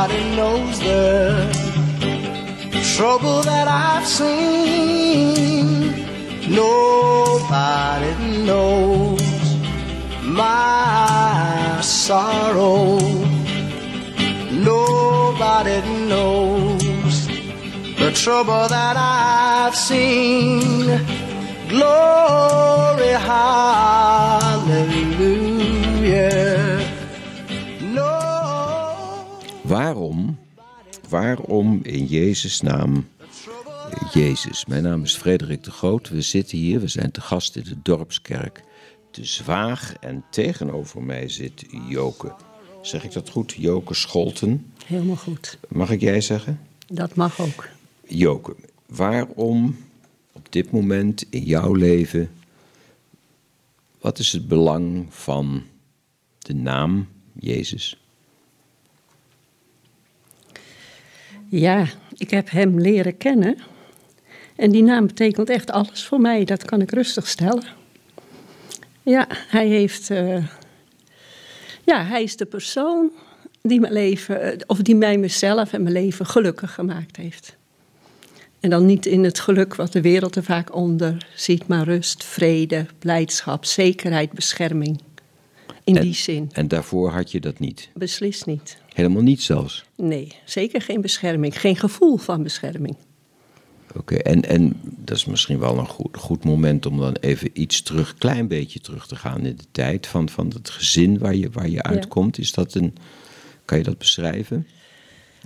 Nobody knows the trouble that I've seen. Nobody knows my sorrow. Nobody knows the trouble that I've seen. Glory, hallelujah. Waarom, waarom in Jezus' naam Jezus? Mijn naam is Frederik de Groot. We zitten hier, we zijn te gast in de Dorpskerk te Zwaag. En tegenover mij zit Joke. Zeg ik dat goed? Joke Scholten. Helemaal goed. Mag ik jij zeggen? Dat mag ook. Joke, waarom op dit moment in jouw leven, wat is het belang van de naam Jezus? Ja, ik heb hem leren kennen. En die naam betekent echt alles voor mij. Dat kan ik rustig stellen. Ja, hij heeft. eh, ja, hij is de persoon die mijn leven, eh, of die mij mezelf en mijn leven gelukkig gemaakt heeft. En dan niet in het geluk wat de wereld er vaak onder ziet, maar rust, vrede, blijdschap, zekerheid, bescherming. In En- die zin. En daarvoor had je dat niet. Beslist niet. Helemaal niet zelfs. Nee, zeker geen bescherming. Geen gevoel van bescherming. Oké, en, en dat is misschien wel een goed, goed moment om dan even iets terug, klein beetje terug te gaan in de tijd van, van het gezin waar je, waar je uitkomt. Is dat een, kan je dat beschrijven?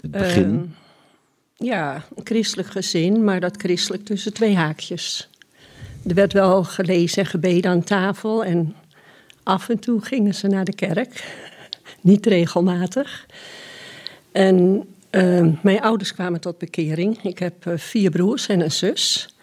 Het begin? Ehm, ja, een christelijk gezin, maar dat christelijk tussen twee haakjes. Er werd wel gelezen en gebeden aan tafel en af en toe gingen ze naar de kerk. Niet regelmatig. En ehm, mijn ouders kwamen tot bekering. Ik heb eh, vier broers en een zus.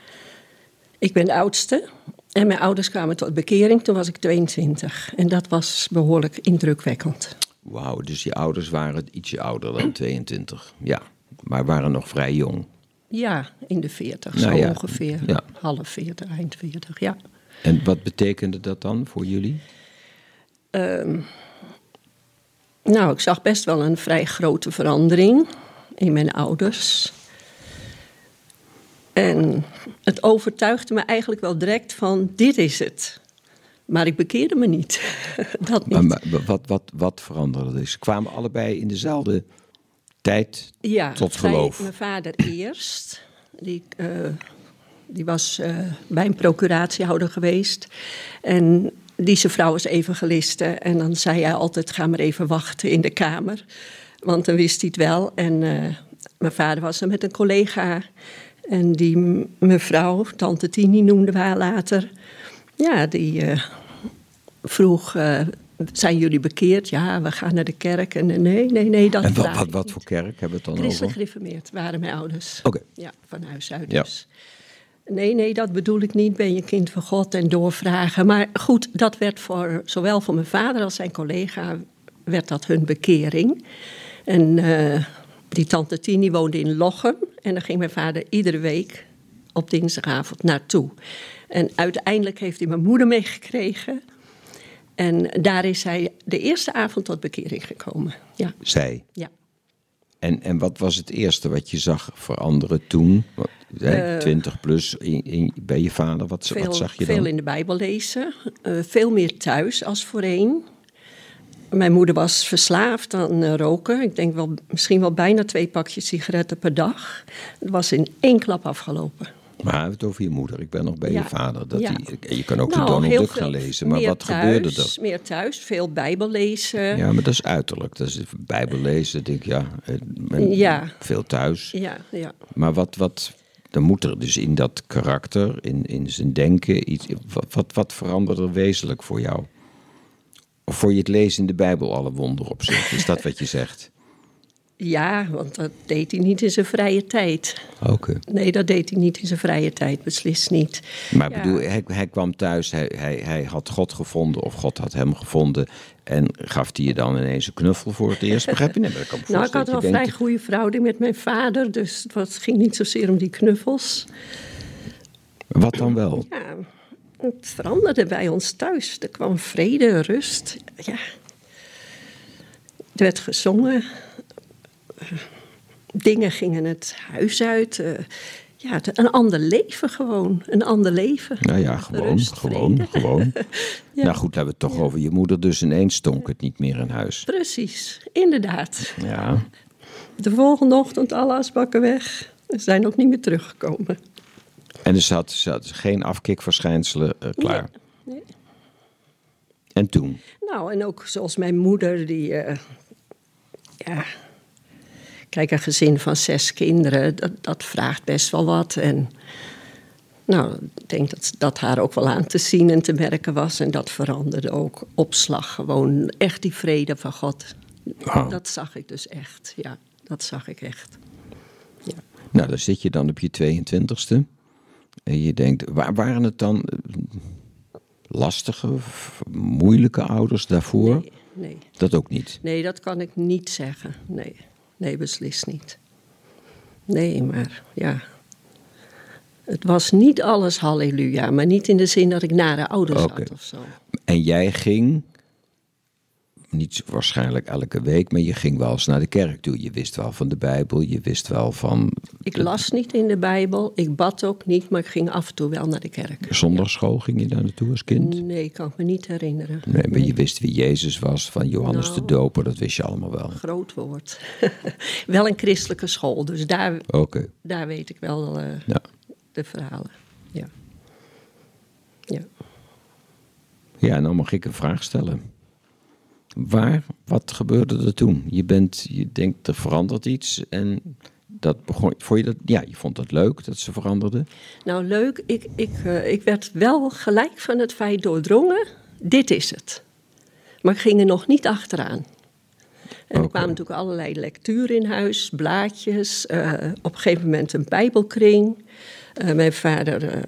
Ik ben de oudste. En mijn ouders kwamen tot bekering, toen was ik 22. En dat was behoorlijk indrukwekkend. Wauw, dus je ouders waren ietsje ouder dan 22. Ja, maar waren nog vrij jong. Ja, in de 40, Nou zo ja, ongeveer. ja. Half 40, eind 40, ja. En wat betekende dat dan voor jullie? Ehm, nou, ik zag best wel een vrij grote verandering in mijn ouders. En het overtuigde me eigenlijk wel direct van, dit is het. Maar ik bekeerde me niet. Dat niet. Maar, maar wat, wat, wat veranderde? Dus Ze kwamen allebei in dezelfde tijd Ja, tot geloof. Mijn vader eerst. Die, eh, die was eh, bij een procuratiehouder geweest. En die zijn vrouw was evangeliste. En dan zei hij altijd, ga maar even wachten in de kamer. Want dan wist hij het wel. En eh, mijn vader was er met een collega. En die mevrouw, tante Tini noemden we haar later. Ja, die eh, vroeg, eh, zijn jullie bekeerd? Ja, we gaan naar de kerk. En nee, nee, nee, dat En wat, wat, wat voor kerk hebben we het dan Christelijk over? gereformeerd waren mijn ouders. Oké. Ja, van huis uit Ja. Nee, nee, dat bedoel ik niet. Ben je kind van God en doorvragen. Maar goed, dat werd voor zowel voor mijn vader als zijn collega werd dat hun bekering. En eh, die tante Tini woonde in Lochem. En daar ging mijn vader iedere week op dinsdagavond naartoe. En uiteindelijk heeft hij mijn moeder meegekregen. En daar is hij de eerste avond tot bekering gekomen. Ja, Zij. ja. En, en wat was het eerste wat je zag veranderen toen? Wat, hè, Eh, 20 plus in, in- bij je vader, wat, veel, wat zag je veel dan? in de Bijbel lezen. eh, veel meer thuis als voorheen. Mijn moeder was verslaafd aan eh, roken. Ik denk wel, misschien wel bijna twee pakjes sigaretten per dag. Het was in één klap afgelopen. Maar we hebben het over je moeder. Ik ben nog bij Ja. je vader. Dat Ja. die, je kan ook Nou, de Donald heel Duck veel- gaan lezen. Maar wat thuis, gebeurde er? Meer thuis, veel Bijbel lezen. Ja, maar dat is uiterlijk. Dat is Bijbel lezen. Denk ik, ja, Ja. veel thuis. ja, ja. Maar wat, wat, dan moet er dus in dat karakter, in, in zijn denken, iets, wat, wat, wat verandert er wezenlijk voor jou? Of voor je het lezen in de Bijbel alle wonderen op zich? Is dat wat je zegt? Ja, want dat deed hij niet in zijn vrije tijd. Oké. Nee, dat deed hij niet in zijn vrije tijd, beslist niet. Maar Ja. bedoel, hij, hij kwam thuis, hij, hij, hij had God gevonden of God had hem gevonden. En gaf hij je dan ineens een knuffel voor het eerst? Begrijp je? Nee, maar ik kan me Nou, ik had wel een vrij goede verhouding met mijn vader, dus het was- ging niet zozeer om die knuffels. Wat dan wel? Ja, het veranderde bij ons thuis. Er kwam vrede, rust. Ja. Er werd gezongen. Dingen gingen het huis uit. eh, ja, een ander leven gewoon. Een ander leven. Nou ja, gewoon, Rust, gewoon, vrede. gewoon. Ja. Nou goed, hebben we het toch over je moeder. Dus ineens stonk het niet meer in huis. Precies, inderdaad. Ja, De volgende ochtend alle asbakken weg. Ze zijn ook niet meer teruggekomen. en er zat, zat geen afkikverschijnselen eh, klaar. Nee. En toen? Nou, en ook zoals mijn moeder, die. eh, ja. Kijk, een gezin van zes kinderen, dat, dat vraagt best wel wat. En. Nou, ik denk dat dat haar ook wel aan te zien en te merken was. En dat veranderde ook opslag. Gewoon echt die vrede van God. Dat zag ik dus echt. Ja, dat zag ik echt. Nou, dan zit je dan op je 22e. En je denkt, waar waren het dan eh, lastige, moeilijke ouders daarvoor? Nee, nee. Dat ook niet. Nee, dat kan ik niet zeggen. Nee, nee, beslist niet. Nee, maar ja. Het was niet alles halleluja, maar niet in de zin dat ik nare ouders Oké. had of zo. En jij ging, niet waarschijnlijk elke week, maar je ging wel eens naar de kerk toe. Je wist wel van de Bijbel, je wist wel van Ik las niet in de Bijbel, ik bad ook niet, maar ik ging af en toe wel naar de kerk. zondagschool. Ging je daar naartoe als kind? Nee, ik kan me niet herinneren. Nee, maar je wist wie Jezus was, van Johannes Nou. de Doper, dat wist je allemaal wel. Groot woord. wel een christelijke school, dus daar, Oké, daar weet ik wel eh, ja. de verhalen. Ja. ja. Ja, nou mag ik een vraag stellen. Waar, wat gebeurde er toen? Je bent, je denkt er verandert iets en dat begon, vond je dat, ja, je vond dat leuk dat ze veranderde? Nou, leuk. Ik, ik, eh, ik werd wel gelijk van het feit doordrongen. Dit is het. Maar ik ging er nog niet achteraan. En er kwamen natuurlijk allerlei lectuur in huis, blaadjes. eh, op een gegeven moment een bijbelkring. Eh, mijn vader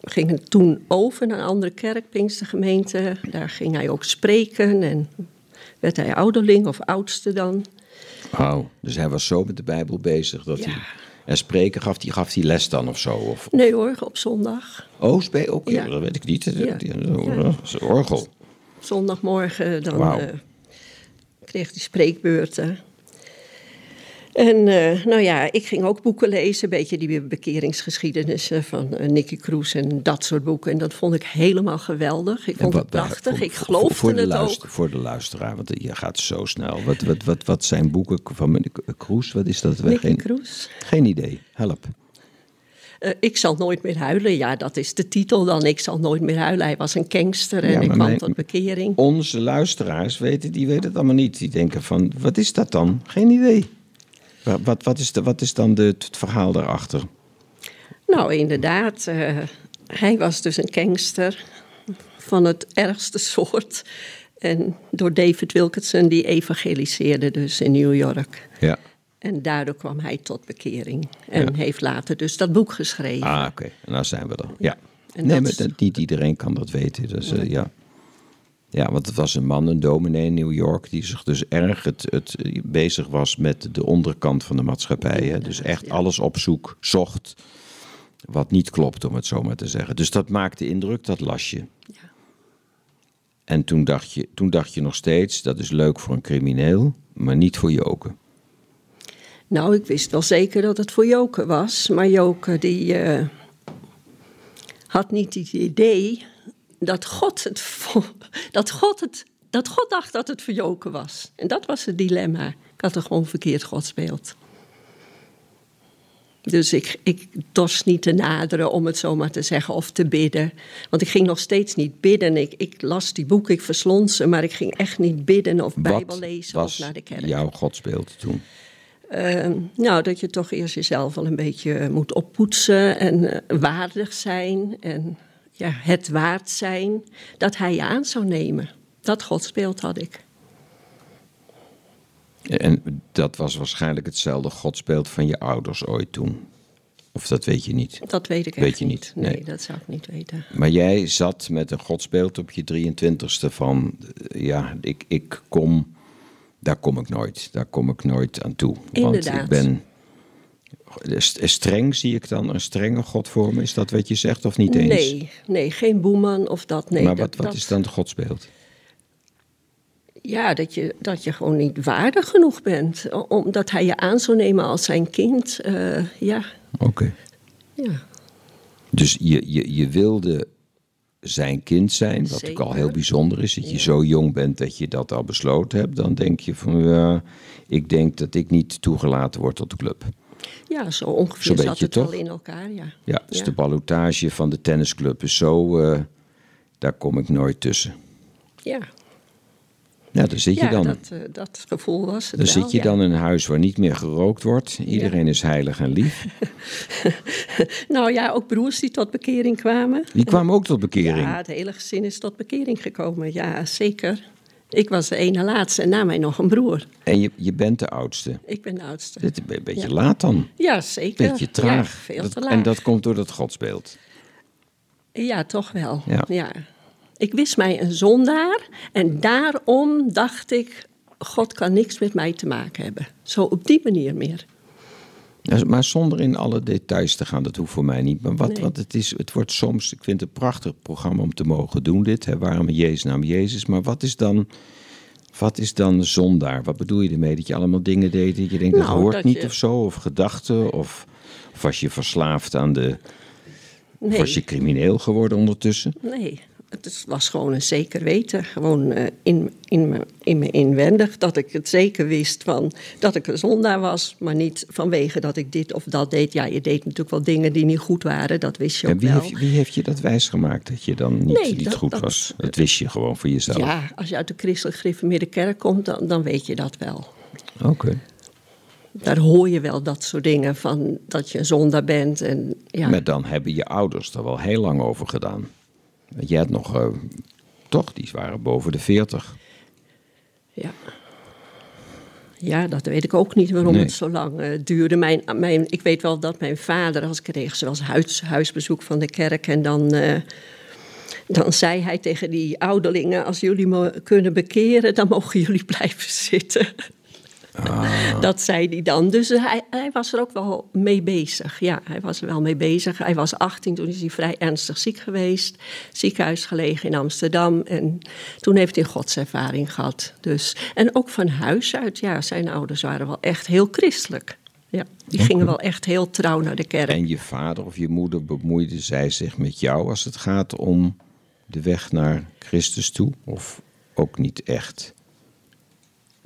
eh, ging toen over naar een andere kerk, Pinkstergemeente. Daar ging hij ook spreken en werd hij ouderling of oudste dan. Wauw, dus hij was zo met de Bijbel bezig dat Ja. hij... En spreken gaf hij, gaf hij les dan of zo? Of, Nee hoor, op zondag. oh, ook, ja. Dat weet ik niet. Ja. Orgel. zondagmorgen dan Wauw. eh, kreeg hij spreekbeurten. En eh, nou ja, ik ging ook boeken lezen, een beetje die bekeringsgeschiedenissen van eh, Nicky Kroes en dat soort boeken. En dat vond ik helemaal geweldig. Ik vond het prachtig, voor- ik geloofde voor de het luister- ook. Voor de luisteraar, want je gaat zo snel. Wat, wat, wat, wat zijn boeken van meneer Kroes? Wat is dat? Nicky geen, Kroes. geen idee. Help. Eh, ik zal nooit meer huilen, ja, dat is de titel dan. Ik zal nooit meer huilen. Hij was een gangster en Ja, ik kwam mijn- tot bekering. Onze luisteraars weten, die weten het allemaal niet. Die denken van, wat is dat dan? Geen idee. Wa- Wat, wat, is, de, wat is dan de, het verhaal daarachter? Nou, inderdaad. eh, hij was dus een gangster van het ergste soort. En door David Wilkinson, die evangeliseerde dus in New York. Ja. En daardoor kwam hij tot bekering. En Ja. heeft later dus dat boek geschreven. Ah, oké. En nou zijn we er. Ja. En nee, dat maar is- dat, niet iedereen kan dat weten. Dus, eh, ja. Ja, want het was een man, een dominee in New York... die zich dus erg het, het, bezig was met de onderkant van de maatschappij. Hè? Dus echt alles op zoek zocht wat niet klopt, om het zo maar te zeggen. Dus dat maakte indruk, dat las je. Ja. En toen dacht, je, toen dacht je nog steeds, dat is leuk voor een crimineel... maar niet voor Joken. Nou, ik wist wel zeker dat het voor Joke was. Maar Joke die eh, had niet het idee dat God, het, dat, God het, dat God dacht dat het voor Joke was. En dat was het dilemma. Ik had er gewoon verkeerd godsbeeld. Dus ik, ik dorst niet te naderen, om het zo maar te zeggen, of te bidden. Want ik ging nog steeds niet bidden. Ik, ik las die boeken, ik verslond ze, maar ik ging echt niet bidden of Bijbel lezen of naar de kerk. jouw godsbeeld toen? Eh, nou, dat je toch eerst jezelf wel een beetje moet oppoetsen en eh, waardig zijn. En ja, het waard zijn dat hij je aan zou nemen. Dat godsbeeld had ik. En dat was waarschijnlijk hetzelfde godsbeeld van je ouders ooit toen. Of dat weet je niet. Dat weet ik Weet echt je niet, Nee, nee. dat zou ik niet weten. Maar jij zat met een godsbeeld op je 23ste van... eh, ja, ik, ik kom... Daar kom ik nooit. Daar kom ik nooit aan toe. Want ik ben... st- Streng zie ik dan, een strenge God voor me. Is dat wat je zegt of niet eens? Nee, nee, geen boeman of dat. Nee, maar dat, wat, dat- is dan het godsbeeld? Ja, dat je, dat je gewoon niet waardig genoeg bent. Omdat hij je aan zou nemen als zijn kind. Eh, ja, Oké. ja. Dus je, je, je wilde zijn kind zijn, wat Zeker. ook al heel bijzonder is. Dat je zo jong bent dat je dat al besloten hebt. Dan denk je van, ja, ik denk dat ik niet toegelaten word tot de club. Ja, zo ongeveer Zo'n zat beetje, het toch? in elkaar, ja. Ja, dus Ja. de ballotage van de tennisclub is zo, eh, daar kom ik nooit tussen. Ja, Ja, daar zit je dan. dat, eh, dat gevoel was het Dan wel, zit je ja. dan in een huis waar niet meer gerookt wordt. Iedereen is heilig en lief. Nou ja, ook broers die tot bekering kwamen. Die kwamen ook tot bekering. Ja, het hele gezin is tot bekering gekomen. Ja, zeker. Ik was de ene laatste en na mij nog een broer. En je, je bent de oudste. Ik ben de oudste. Dit is een beetje Ja. laat dan. Ja, zeker. Beetje traag. Ja, veel te laat. en dat komt door dat godsbeeld. Ja, toch wel. Ja. Ja. Ik wist mij een zondaar en daarom dacht ik... God kan niks met mij te maken hebben. Zo op die manier meer. Maar zonder in alle details te gaan, dat hoeft voor mij niet. Maar wat, Nee. wat het is, het wordt soms, ik vind het een prachtig programma om te mogen doen dit. Hè, waarom in Jezus naam Jezus. Maar wat is dan, wat is dan zondaar? Wat bedoel je ermee? Dat je allemaal dingen deed dat je denkt dat Nou, hoort dat niet je- of zo? Of gedachten? Of, of was je verslaafd aan de... Nee, was je crimineel geworden ondertussen? nee. Het was gewoon een zeker weten. Gewoon eh, in, in, me, in me inwendig. Dat ik het zeker wist van dat ik een zondaar was. Maar niet vanwege dat ik dit of dat deed. Ja, je deed natuurlijk wel dingen die niet goed waren. Dat wist je ook wie, wel. heeft, wie heeft je dat wijsgemaakt dat je dan niet, Nee, niet dat- goed dat- was? Dat wist je gewoon voor jezelf. Ja, als je uit de christelijk gereformeerde kerk komt, dan, dan weet je dat wel. Oké. Daar hoor je wel dat soort dingen van dat je een zondaar bent. En, ja. Maar dan hebben je ouders er wel heel lang over gedaan. Jij had nog, eh, toch, die waren boven de 40. Ja. ja, dat weet ik ook niet waarom Nee. het zo lang eh, duurde. Mijn, mijn, ik weet wel dat mijn vader, als ik kreeg zoals huis, huisbezoek van de kerk... en dan, eh, dan zei hij tegen die ouderlingen... als jullie me kunnen bekeren, dan mogen jullie blijven zitten. Dat zei hij dan. Dus hij, hij was er ook wel mee bezig. Ja, hij was er wel mee bezig. Hij was 18, toen is hij vrij ernstig ziek geweest. Ziekenhuis gelegen in Amsterdam. En toen heeft hij godservaring gehad. Dus. En ook van huis uit. Ja, zijn ouders waren wel echt heel christelijk. Ja, die gingen wel echt heel trouw naar de kerk. En je vader of je moeder bemoeide zij zich met jou als het gaat om de weg naar Christus toe? Of ook niet echt?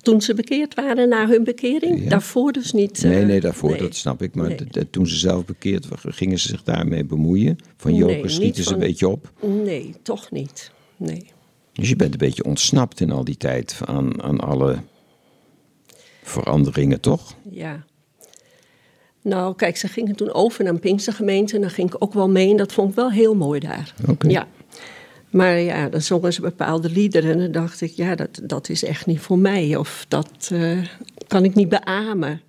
Toen ze bekeerd waren na hun bekering, Ja. daarvoor dus niet. Nee, eh, nee, daarvoor, nee. dat snap ik. Maar Nee. de- de- toen ze zelf bekeerd waren, gingen ze zich daarmee bemoeien? Van Joker schieten ze een beetje op? Nee, toch niet. Nee. Dus je bent een beetje ontsnapt in al die tijd aan, aan alle veranderingen, toch? Ja. Nou, kijk, ze gingen toen over naar een Pinkstergemeente en daar ging ik ook wel mee en dat vond ik wel heel mooi daar. Oké. Ja. Maar ja, dan zongen ze bepaalde liederen en dan dacht ik, ja, dat, dat is echt niet voor mij of dat eh, kan ik niet beamen.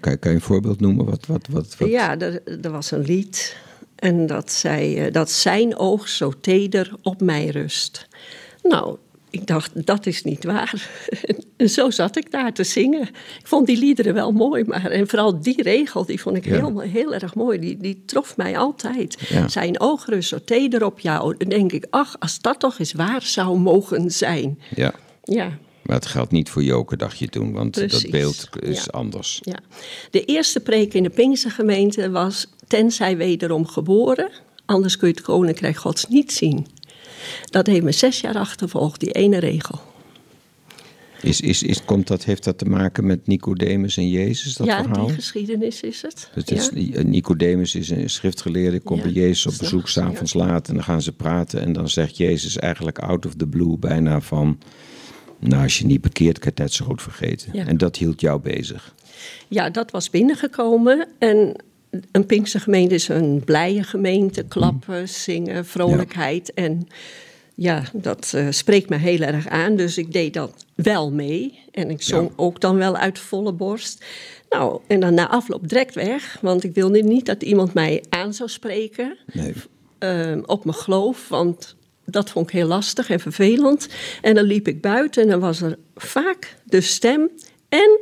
Kan, kan je een voorbeeld noemen? Wat, wat, wat, wat? Ja, er, er was een lied en dat zei eh, dat zijn oog zo teder op mij rust. Nou, ik dacht, dat is niet waar. en zo zat ik daar te zingen. Ik vond die liederen wel mooi, maar en vooral die regel, die vond ik Ja. heel, heel erg mooi. Die, die trof mij altijd. Ja. Zijn zo teder op jou. Dan denk ik, ach, als dat toch eens waar zou mogen zijn. Ja, Ja, maar het geldt niet voor Joker, dacht je toen, want dat beeld is ja. anders. Ja. De eerste preek in de Pinkstergemeente was... tenzij wederom geboren, anders kun je het koninkrijk gods niet zien. Dat heeft me zes jaar achtervolgd, die ene regel. Is, is, is, komt dat, heeft dat te maken met Nicodemus en Jezus, dat ja, verhaal? die geschiedenis is het. Het ja. is, eh, Nicodemus is een schriftgeleerde, komt Ja, bij Jezus op bezoek, s'avonds laat. En dan gaan ze praten en dan zegt Jezus eigenlijk out of the blue bijna van... Nou, als je niet bekeert, kan je het net zo goed vergeten. Ja. En dat hield jou bezig. Ja, dat was binnengekomen. En een Pinkstergemeente is een blije gemeente. Klappen, zingen, vrolijkheid. En ja, dat eh, spreekt me heel erg aan. Dus ik deed dat wel mee. En ik zong Ja. ook dan wel uit volle borst. Nou, en dan na afloop direct weg. Want ik wilde niet dat iemand mij aan zou spreken Nee. ehm, op mijn geloof, want dat vond ik heel lastig en vervelend. En dan liep ik buiten en dan was er vaak de stem en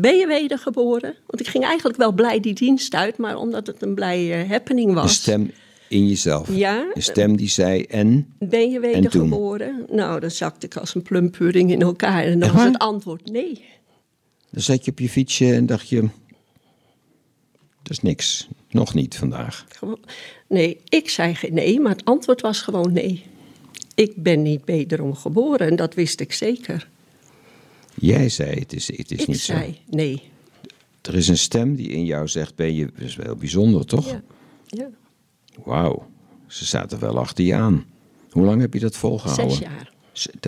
ben je wedergeboren? Want ik ging eigenlijk wel blij die dienst uit, maar omdat het een blij eh, happening was. De stem In jezelf. Ja. Een stem die zei en. Ben je wedergeboren? Nou, dan zakte ik als een plumpudding in elkaar. En dan was het antwoord nee. Dan zat je op je fietsje en dacht je. Dat is niks. Nog niet vandaag. Nee, ik zei geen nee, maar het antwoord was gewoon nee. Ik ben niet wederom geboren en dat wist ik zeker. Jij zei: Het is, het is ik niet zo. zei nee. Er is een stem die in jou zegt: Ben je. Dat is wel bijzonder, toch? Ja, ja. Wauw. Ze zaten wel achter je aan. Hoe lang heb je dat volgehouden? Zes jaar.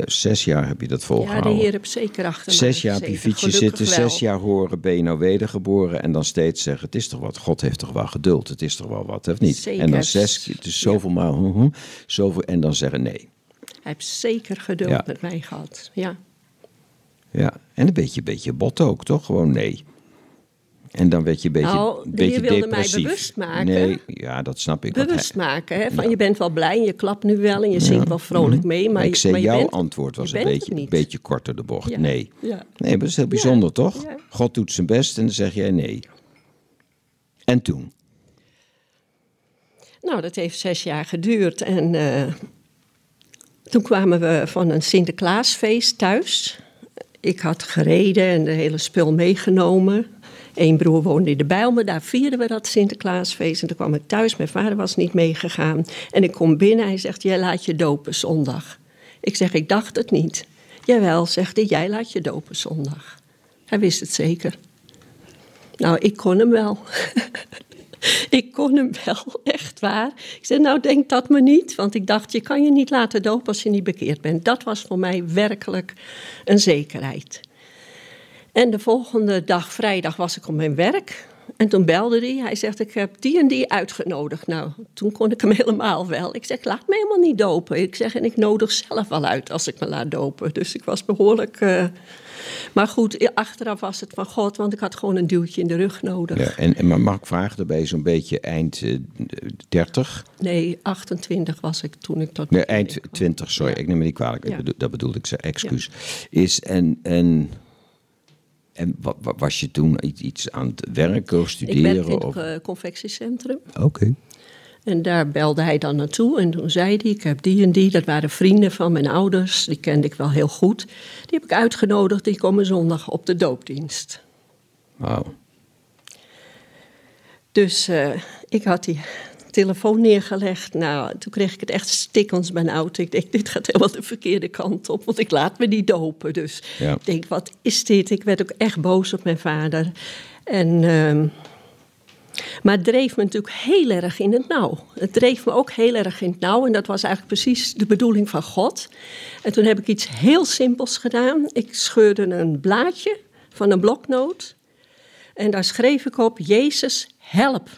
Zes jaar heb je dat Ja, volgehouden. de heer heeft zeker achter Zes jaar op je fietsje zitten, wel. zes jaar horen, ben je nou wedergeboren en dan steeds zeggen, het is toch wat, God heeft toch wel geduld, het is toch wel wat, of niet? Zeker. En dan zes dus zoveel maal, hm, hm, zoveel, en dan zeggen nee. Hij heeft zeker geduld Ja. met mij gehad. Ja. Ja, en een beetje, beetje bot ook, toch? Gewoon nee. En dan werd je een beetje, Nou, de beetje wilde mij depressief. bewust maken. Nee, ja, dat snap ik. Bewust hij- maken. Hè? Van, Je bent wel blij en je klapt nu wel en je zingt wel vrolijk mee. Maar, Maar ik je- zei, maar jouw bent- antwoord was een beetje, een beetje korter de bocht. Ja. Nee. Ja. Nee, maar dat is heel bijzonder, toch? God doet zijn best en dan zeg jij nee. En toen? Nou, dat heeft zes jaar geduurd. En eh, toen kwamen we van een Sinterklaasfeest thuis. Ik had gereden en de hele spul meegenomen. Eén broer woonde in de Bijlmer, daar vierden we dat Sinterklaasfeest. En toen kwam ik thuis, mijn vader was niet meegegaan. En ik kom binnen, hij zegt, jij laat je dopen zondag. Ik zeg, ik dacht het niet. Jawel, zegt hij, jij laat je dopen zondag. Hij wist het zeker. Nou, ik kon hem wel. ik kon hem wel, echt waar. Ik zei, nou denk dat me niet. Want ik dacht, je kan je niet laten dopen als je niet bekeerd bent. Dat was voor mij werkelijk een zekerheid. En de volgende dag, vrijdag, was ik op mijn werk. En toen belde hij. Hij zegt, ik heb die en die uitgenodigd. Nou, toen kon ik hem helemaal wel. Ik zeg, laat me helemaal niet dopen. Ik zeg, en ik nodig zelf wel uit als ik me laat dopen. Dus ik was behoorlijk... eh, Maar goed, achteraf was het van God, want ik had gewoon een duwtje in de rug nodig. Ja, en, en maar mag ik vragen, daarbij zo'n beetje eind eh, 30? Nee, 28 was ik toen ik tot... Nee, eind kwam. 20, sorry, Ja. ik neem me niet kwalijk. Ja. dat bedoelde ik, excuus. Is en, en, en wa- wa- was je toen iets- aan het werken of Ik studeren? werkte in of? het eh, confectiecentrum. Oké. En daar belde hij dan naartoe. En toen zei hij, ik heb die en die. Dat waren vrienden van mijn ouders. Die kende ik wel heel goed. Die heb ik uitgenodigd. Die komen zondag op de doopdienst. Wauw. Dus eh, ik had die telefoon neergelegd. Nou, toen kreeg ik het echt stikkens benauwd. Ik denk, dit gaat helemaal de verkeerde kant op. Want ik laat me niet dopen. Dus Ja. ik denk, wat is dit? Ik werd ook echt boos op mijn vader. En... ehm, maar het dreef me natuurlijk heel erg in het nauw. Het dreef me ook heel erg in het nauw. En dat was eigenlijk precies de bedoeling van God. En toen heb ik iets heel simpels gedaan. Ik scheurde een blaadje van een bloknoot. En daar schreef ik op: Jezus, help.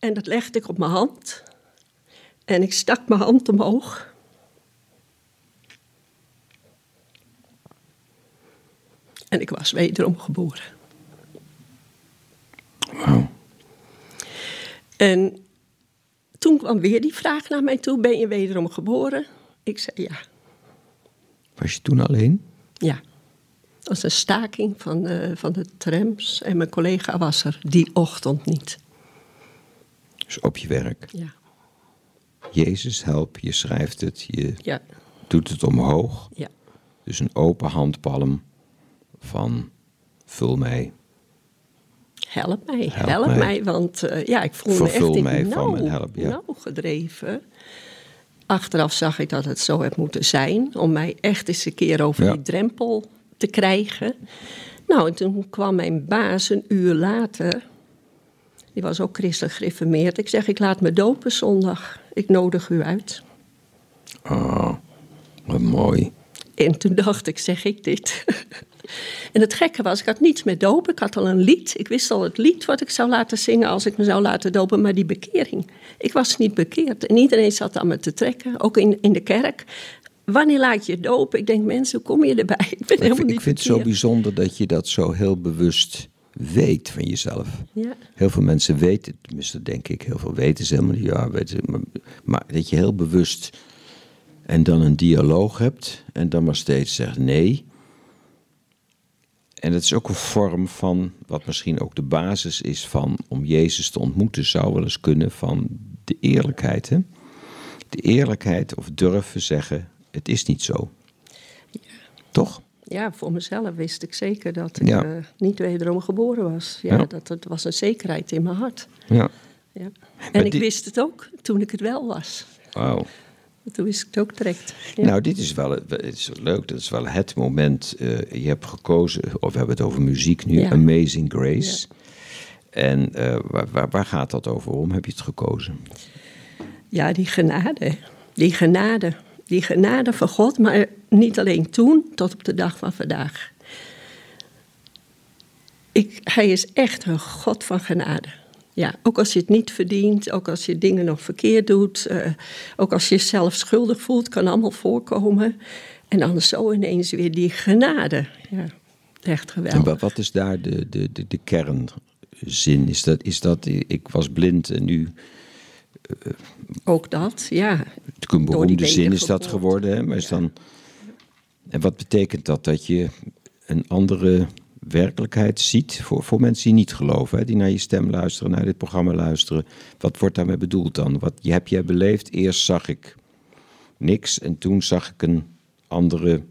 En dat legde ik op mijn hand. En ik stak mijn hand omhoog. En ik was wederom geboren. Wauw. En toen kwam weer die vraag naar mij toe: Ben je wederom geboren? Ik zei ja. Was je toen alleen? Ja. Dat was een staking van de, van de trams. En mijn collega was er die ochtend niet. Dus op je werk. Ja. Jezus, help, je schrijft het, je Ja. doet het omhoog. Ja. Dus een open handpalm van vul mij. Help mij, Help help, mij. mij. Want eh, ja, ik voelde Vervul me echt mij in van nauw, mijn help, ja. nauw gedreven. Achteraf zag ik dat het zo had moeten zijn. Om mij echt eens een keer over Ja. die drempel te krijgen. Nou, en toen kwam mijn baas een uur later. Die was ook christelijk gereformeerd. Ik zeg, ik laat me dopen zondag. Ik nodig u uit. Oh, wat mooi. En toen dacht ik, zeg ik dit? en het gekke was, ik had niets met dopen. Ik had al een lied. Ik wist al het lied wat ik zou laten zingen als ik me zou laten dopen. Maar die bekering, ik was niet bekeerd. En iedereen zat aan me te trekken, ook in, in de kerk. Wanneer laat je dopen? Ik denk, mensen, hoe kom je erbij? Ik ben Ik helemaal vind, niet ik vind het zo bijzonder dat je dat zo heel bewust weet van jezelf. Ja. Heel veel mensen weten, tenminste denk ik, heel veel weten ze helemaal niet. Ja, weten, maar, maar dat je heel bewust en dan een dialoog hebt en dan maar steeds zegt nee. En dat is ook een vorm van, wat misschien ook de basis is van om Jezus te ontmoeten, zou wel eens kunnen van de eerlijkheid, hè? De eerlijkheid of durven zeggen, het is niet zo. Toch? Ja, voor mezelf wist ik zeker dat ik Ja. eh, niet wederom geboren was. Ja, Ja. Dat, het was een zekerheid in mijn hart. Ja. Ja. En ik die- wist het ook toen ik het wel was. Wauw. Toen wist ik het ook direct. Nou, dit is wel het is leuk. Dat is wel het moment. eh, je hebt gekozen, of we hebben het over muziek nu. Amazing Grace. En eh, waar, waar, waar gaat dat over? Waarom heb je het gekozen? Ja, die genade. Die genade. Die genade van God, maar niet alleen toen, tot op de dag van vandaag. Ik, hij is echt een God van genade. Ja, ook als je het niet verdient, ook als je dingen nog verkeerd doet, eh, ook als je jezelf schuldig voelt, kan allemaal voorkomen. En dan zo ineens weer die genade. Ja, echt geweldig. wat is daar de, de, de, de kernzin? Is dat, is dat, ik was blind en nu, Ook dat, ja. een Door die beroemde zin is dat geworden. Hè? Maar is dan, en wat betekent dat? Dat je een andere werkelijkheid ziet voor, voor mensen die niet geloven, hè? die naar je stem luisteren, naar dit programma luisteren. Wat wordt daarmee bedoeld dan? Wat je, heb jij beleefd? Eerst zag ik niks en toen zag ik een andere.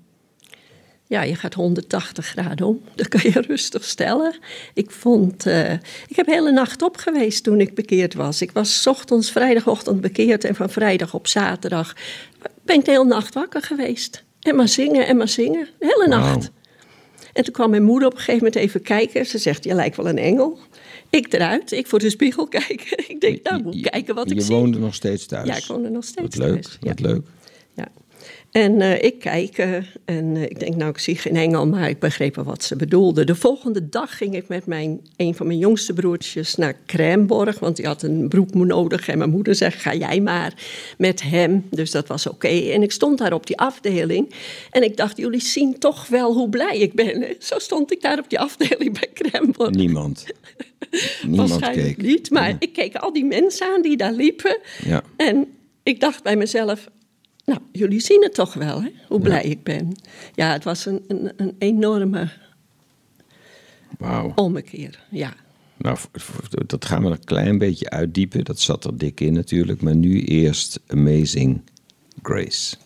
Ja, je gaat 180 graden om. Dat kan je rustig stellen. Ik vond. eh, ik heb de hele nacht op geweest toen ik bekeerd was. Ik was ochtends, vrijdagochtend bekeerd en van vrijdag op zaterdag ben ik de hele nacht wakker geweest. En maar zingen en maar zingen. De hele nacht. En toen kwam mijn moeder op een gegeven moment even kijken. Ze zegt: Je lijkt wel een engel. Ik eruit, ik voor de spiegel kijken. Ik denk, nou, moet Je- kijken wat je ik zie. woonde nog steeds thuis. Ja, ik woonde nog steeds Wat leuk, thuis. Ja. wat leuk. En eh, ik kijk en eh, ik denk, nou, ik zie geen engel, maar ik begreep wel wat ze bedoelde. De volgende dag ging ik met mijn, een van mijn jongste broertjes naar Kremborg, want die had een broek nodig. En mijn moeder zegt, ga jij maar met hem. Dus dat was oké. En ik stond daar op die afdeling en ik dacht, jullie zien toch wel hoe blij ik ben. hè? Zo stond ik daar op die afdeling bij Kremborg. Niemand. Niemand Waarschijnlijk keek. niet, maar ik keek al die mensen aan die daar liepen. Ja. En ik dacht bij mezelf, nou, jullie zien het toch wel, hè? hoe blij ik ben. Ja, het was een, een, een enorme Wauw. ommekeer, ja. Nou, dat gaan we een klein beetje uitdiepen. Dat zat er dik in natuurlijk. Maar nu eerst Amazing Grace.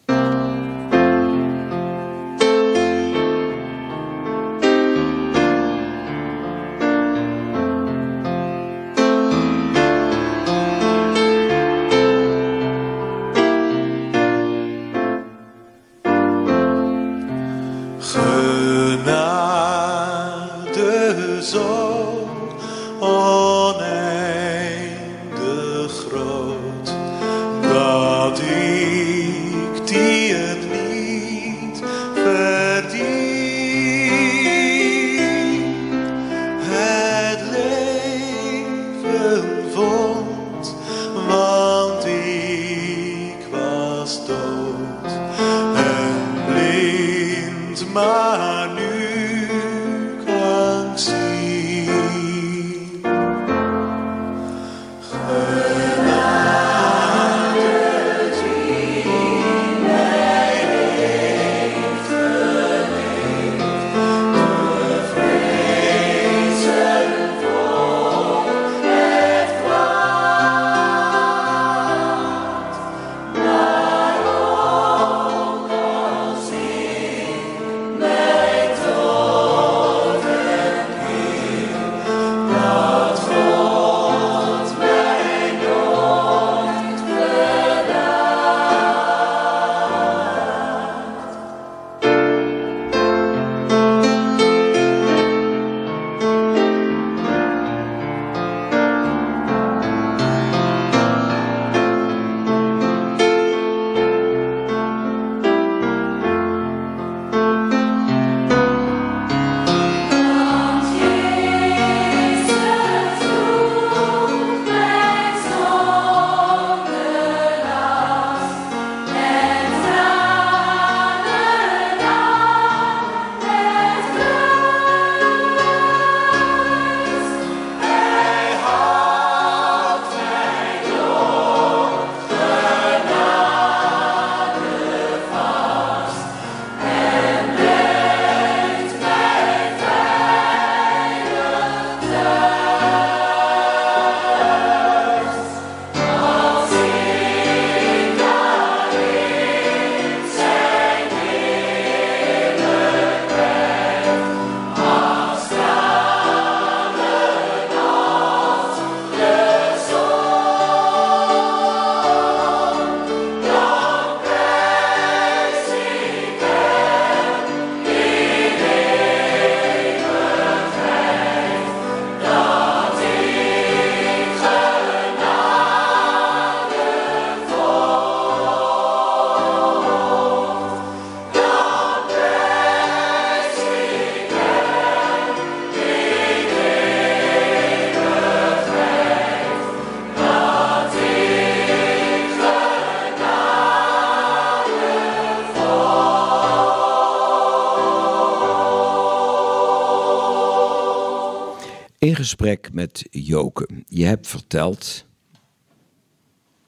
In gesprek met Joke. Je hebt verteld.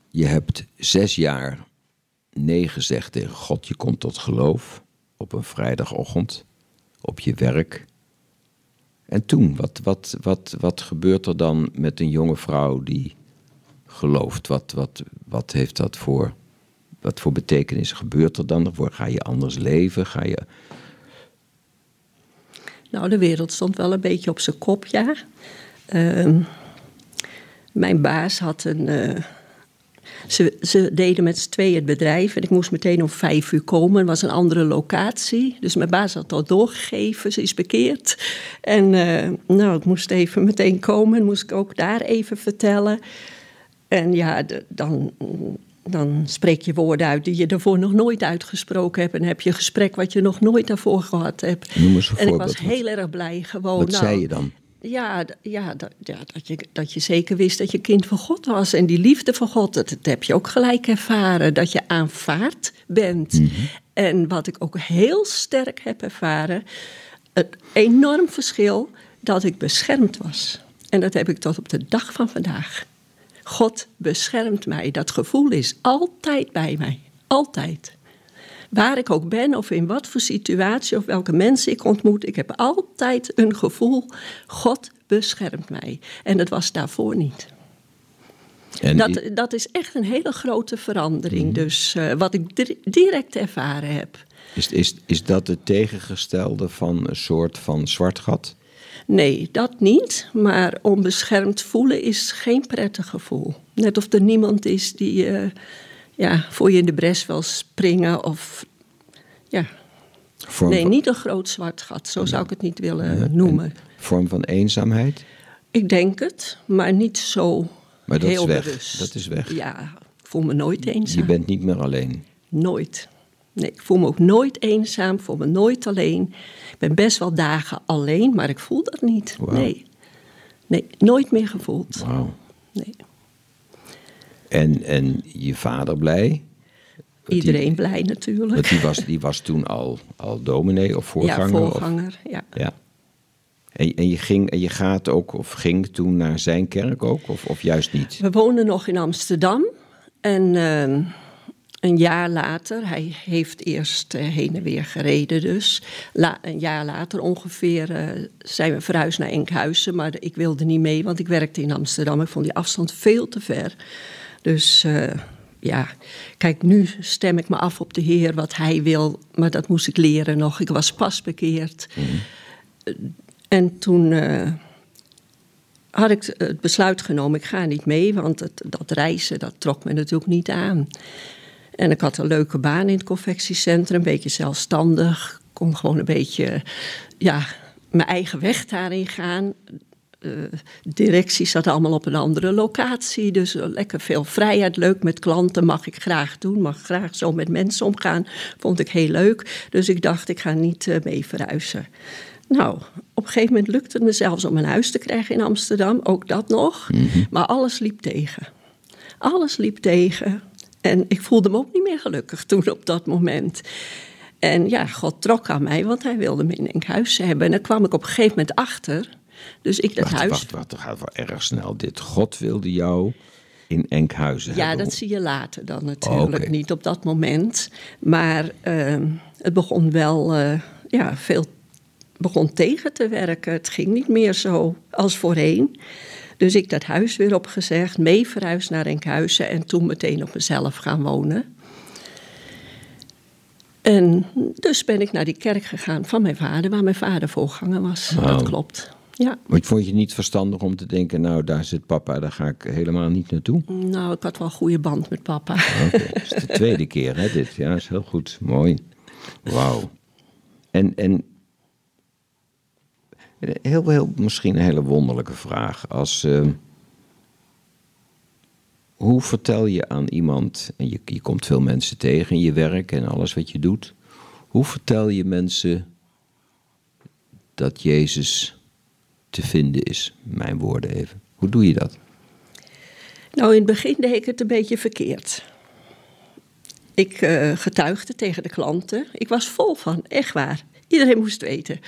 Je hebt zes jaar nee gezegd tegen God. Je komt tot geloof op een vrijdagochtend. Op je werk. En toen, wat, wat, wat, wat gebeurt er dan met een jonge vrouw die gelooft? Wat, wat, wat heeft dat voor, wat voor betekenis gebeurt er dan? Ga je anders leven? Ga je nou, de wereld stond wel een beetje op zijn kop, ja. Ehm, mijn baas had een. Uh, ze, ze, deden met z'n tweeën het bedrijf en ik moest meteen om vijf uur komen. Het was een andere locatie. Dus mijn baas had al doorgegeven, ze is bekeerd. En uh, nou, ik moest even meteen komen, moest ik ook daar even vertellen. En ja, dan dan spreek je woorden uit die je daarvoor nog nooit uitgesproken hebt. En heb je een gesprek wat je nog nooit daarvoor gehad hebt. Noem eens een en ik was heel erg blij gewoon. Wat nou, zei je dan? Ja, ja, dat, ja dat, je, dat je zeker wist dat je kind van God was. En die liefde van God, dat, heb je ook gelijk ervaren. Dat je aanvaard bent. Mhm. En wat ik ook heel sterk heb ervaren... het enorm verschil dat ik beschermd was. En dat heb ik tot op de dag van vandaag. God beschermt mij. Dat gevoel is altijd bij mij. Altijd. Waar ik ook ben of in wat voor situatie of welke mensen ik ontmoet, ik heb altijd een gevoel: God beschermt mij. En dat was daarvoor niet. En dat, dat is echt een hele grote verandering. Mhm. Dus uh, wat ik direct ervaren heb. Is, is, is dat het tegengestelde van een soort van zwart gat? Nee, dat niet. Maar onbeschermd voelen is geen prettig gevoel. Net of er niemand is die uh, ja, voor je in de bres wil springen of ja. nee, niet een groot zwart gat, zo zou ik het niet willen noemen. vorm van eenzaamheid? Ik denk het, maar niet zo maar dat heel is weg. bewust. Dat is weg. Ja, ik voel me nooit eenzaam. Je bent niet meer alleen. Nooit. Nee, ik voel me ook nooit eenzaam, voel me nooit alleen. Ik ben best wel dagen alleen, maar ik voel dat niet. Nee. Nee, nooit meer gevoeld. Wauw. Nee. En, en je vader blij? Iedereen blij natuurlijk. Want die was, die was toen al, al dominee of voorganger? Ja, voorganger, ja. ja. En, en, je ging, en je gaat ook, of ging toen naar zijn kerk ook, of, of juist niet? We woonden nog in Amsterdam. En... Ehm, een jaar later, hij heeft eerst eh, heen en weer gereden dus. een jaar later ongeveer uh, zijn we verhuisd naar Enkhuizen. Maar ik wilde niet mee, want ik werkte in Amsterdam. Ik vond die afstand veel te ver. Dus uh, ja, kijk, nu stem ik me af op de Heer wat hij wil. Maar dat moest ik leren nog. Ik was pas bekeerd. Mhm. En toen had ik het besluit genomen, ik ga niet mee, want het, dat reizen, dat trok me natuurlijk niet aan. En ik had een leuke baan in het confectiecentrum, een beetje zelfstandig. Kon gewoon een beetje, ja, mijn eigen weg daarin gaan. De directie zat allemaal op een andere locatie, dus lekker veel vrijheid. Leuk met klanten, mag ik graag doen, mag graag zo met mensen omgaan. Vond ik heel leuk, dus ik dacht ik ga niet uh, mee verhuizen. Nou, op een gegeven moment lukte het me zelfs om een huis te krijgen in Amsterdam, ook dat nog. Mhm. Maar alles liep tegen. Alles liep tegen. En ik voelde me ook niet meer gelukkig toen op dat moment. En ja, God trok aan mij, want hij wilde me in Enkhuizen hebben. En daar kwam ik op een gegeven moment achter. Dus ik dat wacht, huis... Wacht, wacht, dat gaat wel erg snel dit. God wilde jou in Enkhuizen ja, hebben. dat zie je later dan natuurlijk, niet op dat moment. Maar uh, het begon wel uh, ja, veel begon tegen te werken. Het ging niet meer zo als voorheen. Dus ik dat huis weer opgezegd, mee verhuisd naar Enkhuizen en toen meteen op mezelf gaan wonen. En dus ben ik naar die kerk gegaan van mijn vader, waar mijn vader voorganger was. Dat klopt. Ja. Maar vond je het niet verstandig om te denken, nou daar zit papa, daar ga ik helemaal niet naartoe? Nou, ik had wel een goede band met papa. Oké, dat is de tweede keer hè, dit. Ja, is heel goed. Mooi. Wauw. En, en Heel, misschien een hele wonderlijke vraag. Als, uh, hoe vertel je aan iemand, en je, je komt veel mensen tegen in je werk en alles wat je doet. Hoe vertel je mensen dat Jezus te vinden is? Mijn woorden even. Hoe doe je dat? Nou, in het begin deed ik het een beetje verkeerd. Ik uh, getuigde tegen de klanten. Ik was vol van, echt waar. Iedereen moest weten.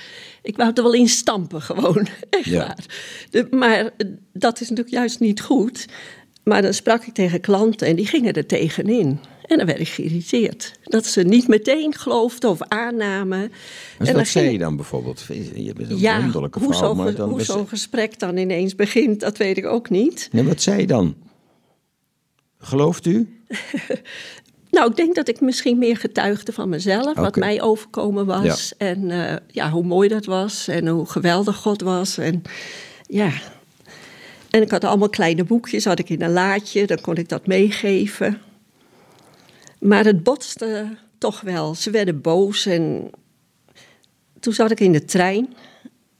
Ik wou er wel in stampen gewoon, echt Ja. waar. De- maar eh, dat is natuurlijk juist niet goed. Maar dan sprak ik tegen klanten en die gingen er tegenin. En dan werd ik geïrriteerd. Dat ze niet meteen geloofden of aannamen. Dus en zei je dan bijvoorbeeld? Je bent een ja, wonderlijke hoe vrouw, maar dan... hoe was- zo'n gesprek dan ineens begint, dat weet ik ook niet. Nee, wat zei je dan? Gelooft u? Nou, ik denk dat ik misschien meer getuigde van mezelf, wat mij overkomen was. En eh, ja, hoe mooi dat was en hoe geweldig God was. En ja. En ik had allemaal kleine boekjes, had ik in een laadje, dan kon ik dat meegeven. Maar het botste toch wel. Ze werden boos en toen zat ik in de trein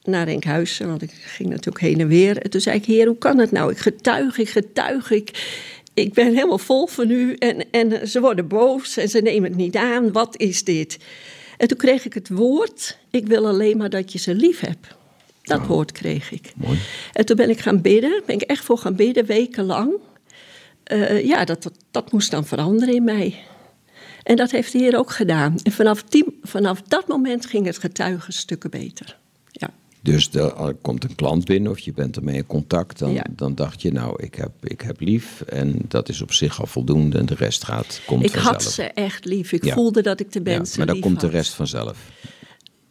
naar Enkhuizen, want ik ging natuurlijk heen en weer. En toen zei ik, heer, hoe kan het nou? Ik getuig, ik getuig, ik, ik ben helemaal vol van u. En, en ze worden boos en ze nemen het niet aan. Wat is dit? En toen kreeg ik het woord, ik wil alleen maar dat je ze lief hebt. Dat woord kreeg ik. Mooi. En toen ben ik gaan bidden, ben ik echt voor gaan bidden, wekenlang. Eh, ja, dat, dat, dat moest dan veranderen in mij. En dat heeft de Heer ook gedaan. En vanaf, die, vanaf dat moment ging het getuigen stukken beter. Ja. Dus er komt een klant binnen of je bent ermee in contact. Dan, Ja. dan dacht je, nou, ik heb, ik heb lief. En dat is op zich al voldoende. En de rest gaat, komt Ik vanzelf. had ze echt lief. Ik Ja. voelde dat ik de ja, mensen maar dan komt de rest vanzelf.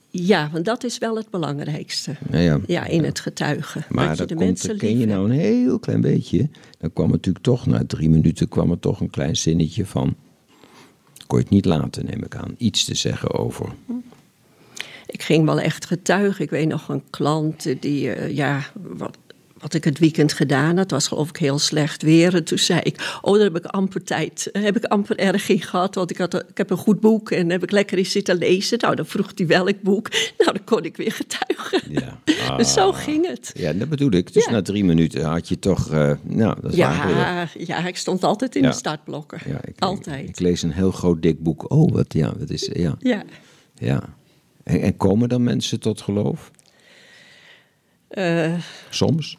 Ja, want dat is wel het belangrijkste. Ja, ja. Ja, in het getuigen. Maar dat je de komt, mensen ken je nou een heel klein beetje. Dan kwam natuurlijk toch, na drie minuten kwam er toch een klein zinnetje van... Kon je het niet laten, neem ik aan. Iets te zeggen over. Ik ging wel echt getuigen. Ik weet nog een klant die, eh, ja, wat, wat ik het weekend gedaan had, was geloof ik heel slecht weer. En toen zei ik, oh, daar heb ik amper tijd, heb ik amper erg in gehad. Want ik, had, ik heb een goed boek en heb ik lekker eens zitten lezen. Nou, dan vroeg hij welk boek. Nou, dan kon ik weer getuigen. Ja. Dus zo Ah. ging het. Ja, dat bedoel ik. Dus Ja. na drie minuten had je toch... eh, nou, dat er- Ja, ja, ik stond altijd in Ja. de startblokken. Ja, ik, altijd. Ik lees een heel groot dik boek. Oh, wat, ja, dat is, ja. ja. ja. En, en komen dan mensen tot geloof? Eh, Soms?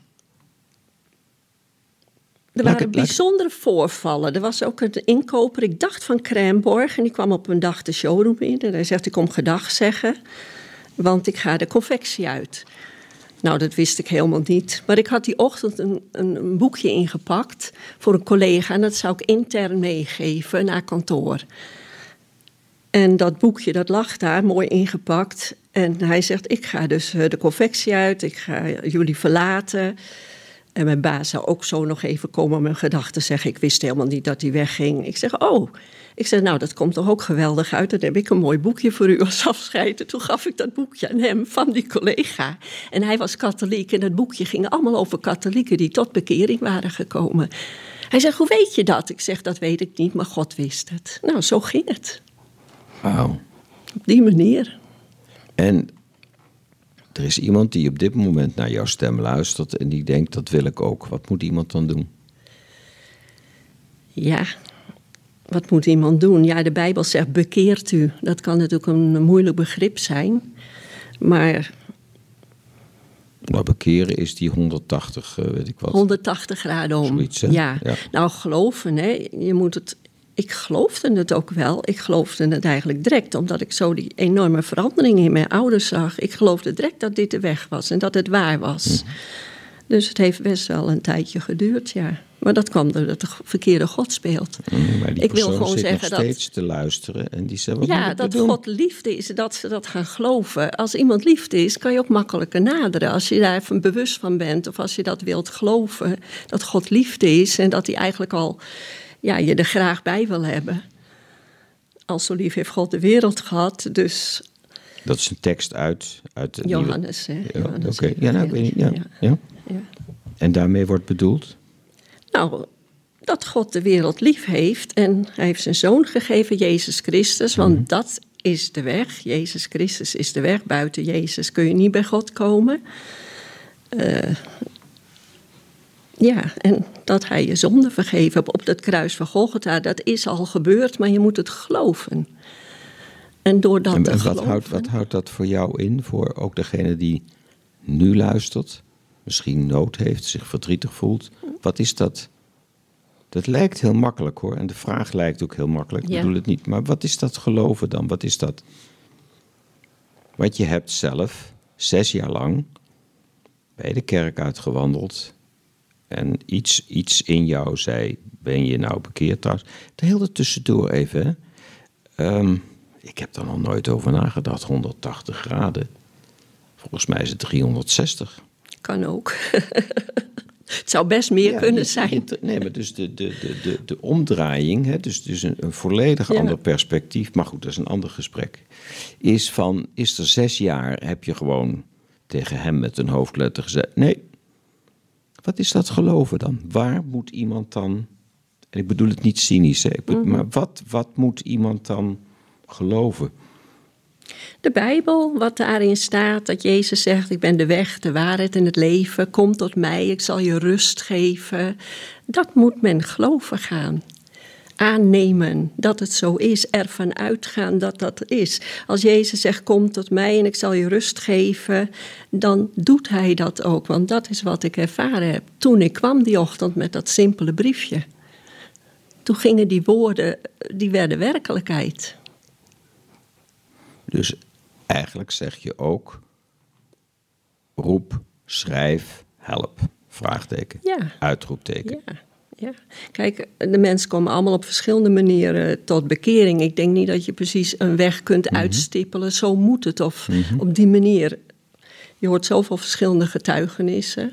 Er waren het- bijzondere voorvallen. Er was ook een inkoper, ik dacht van Cranborg, en die kwam op een dag de showroom in. En hij zegt, ik kom gedag zeggen, want ik ga de confectie uit. Nou, dat wist ik helemaal niet. Maar ik had die ochtend een, een, een boekje ingepakt voor een collega... en dat zou ik intern meegeven naar kantoor. En dat boekje, dat lag daar, mooi ingepakt. En hij zegt, ik ga dus eh, de confectie uit, ik ga jullie verlaten... En mijn baas zou ook zo nog even komen om mijn gedachten zeggen. Ik wist helemaal niet dat hij wegging. Ik zeg, oh. Ik zeg, nou, dat komt toch ook geweldig uit. Dan heb ik een mooi boekje voor u als afscheid. En toen gaf ik dat boekje aan hem van die collega. En hij was katholiek. En dat boekje ging allemaal over katholieken die tot bekering waren gekomen. Hij zegt, hoe weet je dat? Ik zeg, dat weet ik niet, maar God wist het. Nou, zo ging het. Wauw. Op die manier. En er is iemand die op dit moment naar jouw stem luistert en die denkt, dat wil ik ook. Wat moet iemand dan doen? Ja, wat moet iemand doen? Ja, de Bijbel zegt bekeert u. Dat kan natuurlijk een moeilijk begrip zijn. Maar Nou, bekeren is die 180, eh, weet ik wat. 180 graden om. Zoiets, hè? ja. Ja. Nou, geloven, hè. Je moet het... Ik geloofde het ook wel. Ik geloofde het eigenlijk direct, omdat ik zo die enorme verandering in mijn ouders zag. Ik geloofde direct dat dit de weg was en dat het waar was. Mhm. Dus het heeft best wel een tijdje geduurd, ja. Maar dat kwam doordat de verkeerde God speelt. Mm, Maar die Ik wil gewoon zeggen nog dat- steeds te luisteren en die zegt, Ja, dat doen? God liefde is, dat ze dat gaan geloven. Als iemand liefde is, kan je ook makkelijker naderen. Als je daar even bewust van bent, of als je dat wilt geloven, dat God liefde is en dat hij eigenlijk al ja, je er graag bij wil hebben. Al zo lief heeft God de wereld gehad, dus Dat is een tekst uit, uit Johannes. Hè, Ja, Johannes Oké, ja, nou, ik weet niet. Ja. Ja. Ja. Ja. En daarmee wordt bedoeld? Nou, dat God de wereld lief heeft en hij heeft zijn zoon gegeven, Jezus Christus, want Mhm. dat is de weg. Jezus Christus is de weg. Buiten Jezus kun je niet bij God komen. Eh, ja, en dat hij je zonde vergeven op dat kruis van Golgotha, dat is al gebeurd, maar je moet het geloven. En door dat en te en wat, geloven... houdt, wat houdt dat voor jou in, voor ook degene die nu luistert, misschien nood heeft, zich verdrietig voelt? Wat is dat? Dat lijkt heel makkelijk hoor, en de vraag lijkt ook heel makkelijk, ik Ja. bedoel het niet. Maar wat is dat geloven dan? Wat is dat? Want je hebt zelf zes jaar lang bij de kerk uitgewandeld. En iets, iets in jou zei, ben je nou bekeerd trouwens? De hele tussendoor even. Ehm, ik heb daar nog nooit over nagedacht, 180 graden. Volgens mij is het 360. Kan ook. het zou best meer Ja, kunnen zijn. Nee, maar dus de, de, de, de, de omdraaiing, hè, dus, dus een, een volledig Ja. ander perspectief, maar goed, dat is een ander gesprek. Is van, is er zes jaar, heb je gewoon tegen hem met een hoofdletter gezegd, nee, wat is dat geloven dan? Waar moet iemand dan, en ik bedoel het niet cynisch, hè, bedoel- Mhm. maar wat, wat moet iemand dan geloven? De Bijbel, wat daarin staat, dat Jezus zegt: Ik ben de weg, de waarheid en het leven. Kom tot mij, ik zal je rust geven. Dat moet men geloven gaan. Aannemen dat het zo is, ervan uitgaan dat dat is. Als Jezus zegt: Kom tot mij en ik zal je rust geven, dan doet hij dat ook. Want dat is wat ik ervaren heb. Toen ik kwam die ochtend met dat simpele briefje. Toen gingen die woorden, die werden werkelijkheid. Dus eigenlijk zeg je ook, roep, schrijf, help, vraagteken, Ja. uitroepteken. Ja, ja. Kijk, de mensen komen allemaal op verschillende manieren tot bekering. Ik denk niet dat je precies een weg kunt uitstippelen. Zo moet het. Of op die manier. Je hoort zoveel verschillende getuigenissen.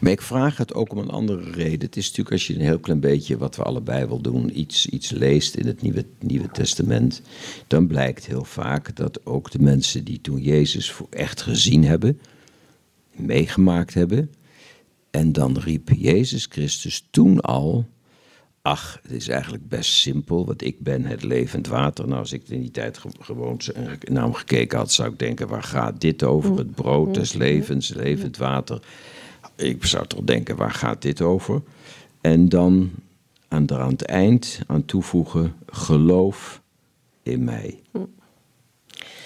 Maar ik vraag het ook om een andere reden. Het is natuurlijk als je een heel klein beetje, wat we allebei wel doen, iets, iets leest in het Nieuwe, Nieuwe Testament, dan blijkt heel vaak dat ook de mensen die toen Jezus voor echt gezien hebben, meegemaakt hebben, en dan riep Jezus Christus toen al, ach, het is eigenlijk best simpel, want ik ben het levend water. Nou, als ik in die tijd ge- gewoon naar hem gekeken had, zou ik denken, waar gaat dit over? Het brood des levens, levend water. Ik zou toch denken, waar gaat dit over? En dan aan, aan het eind aan toevoegen, geloof in mij.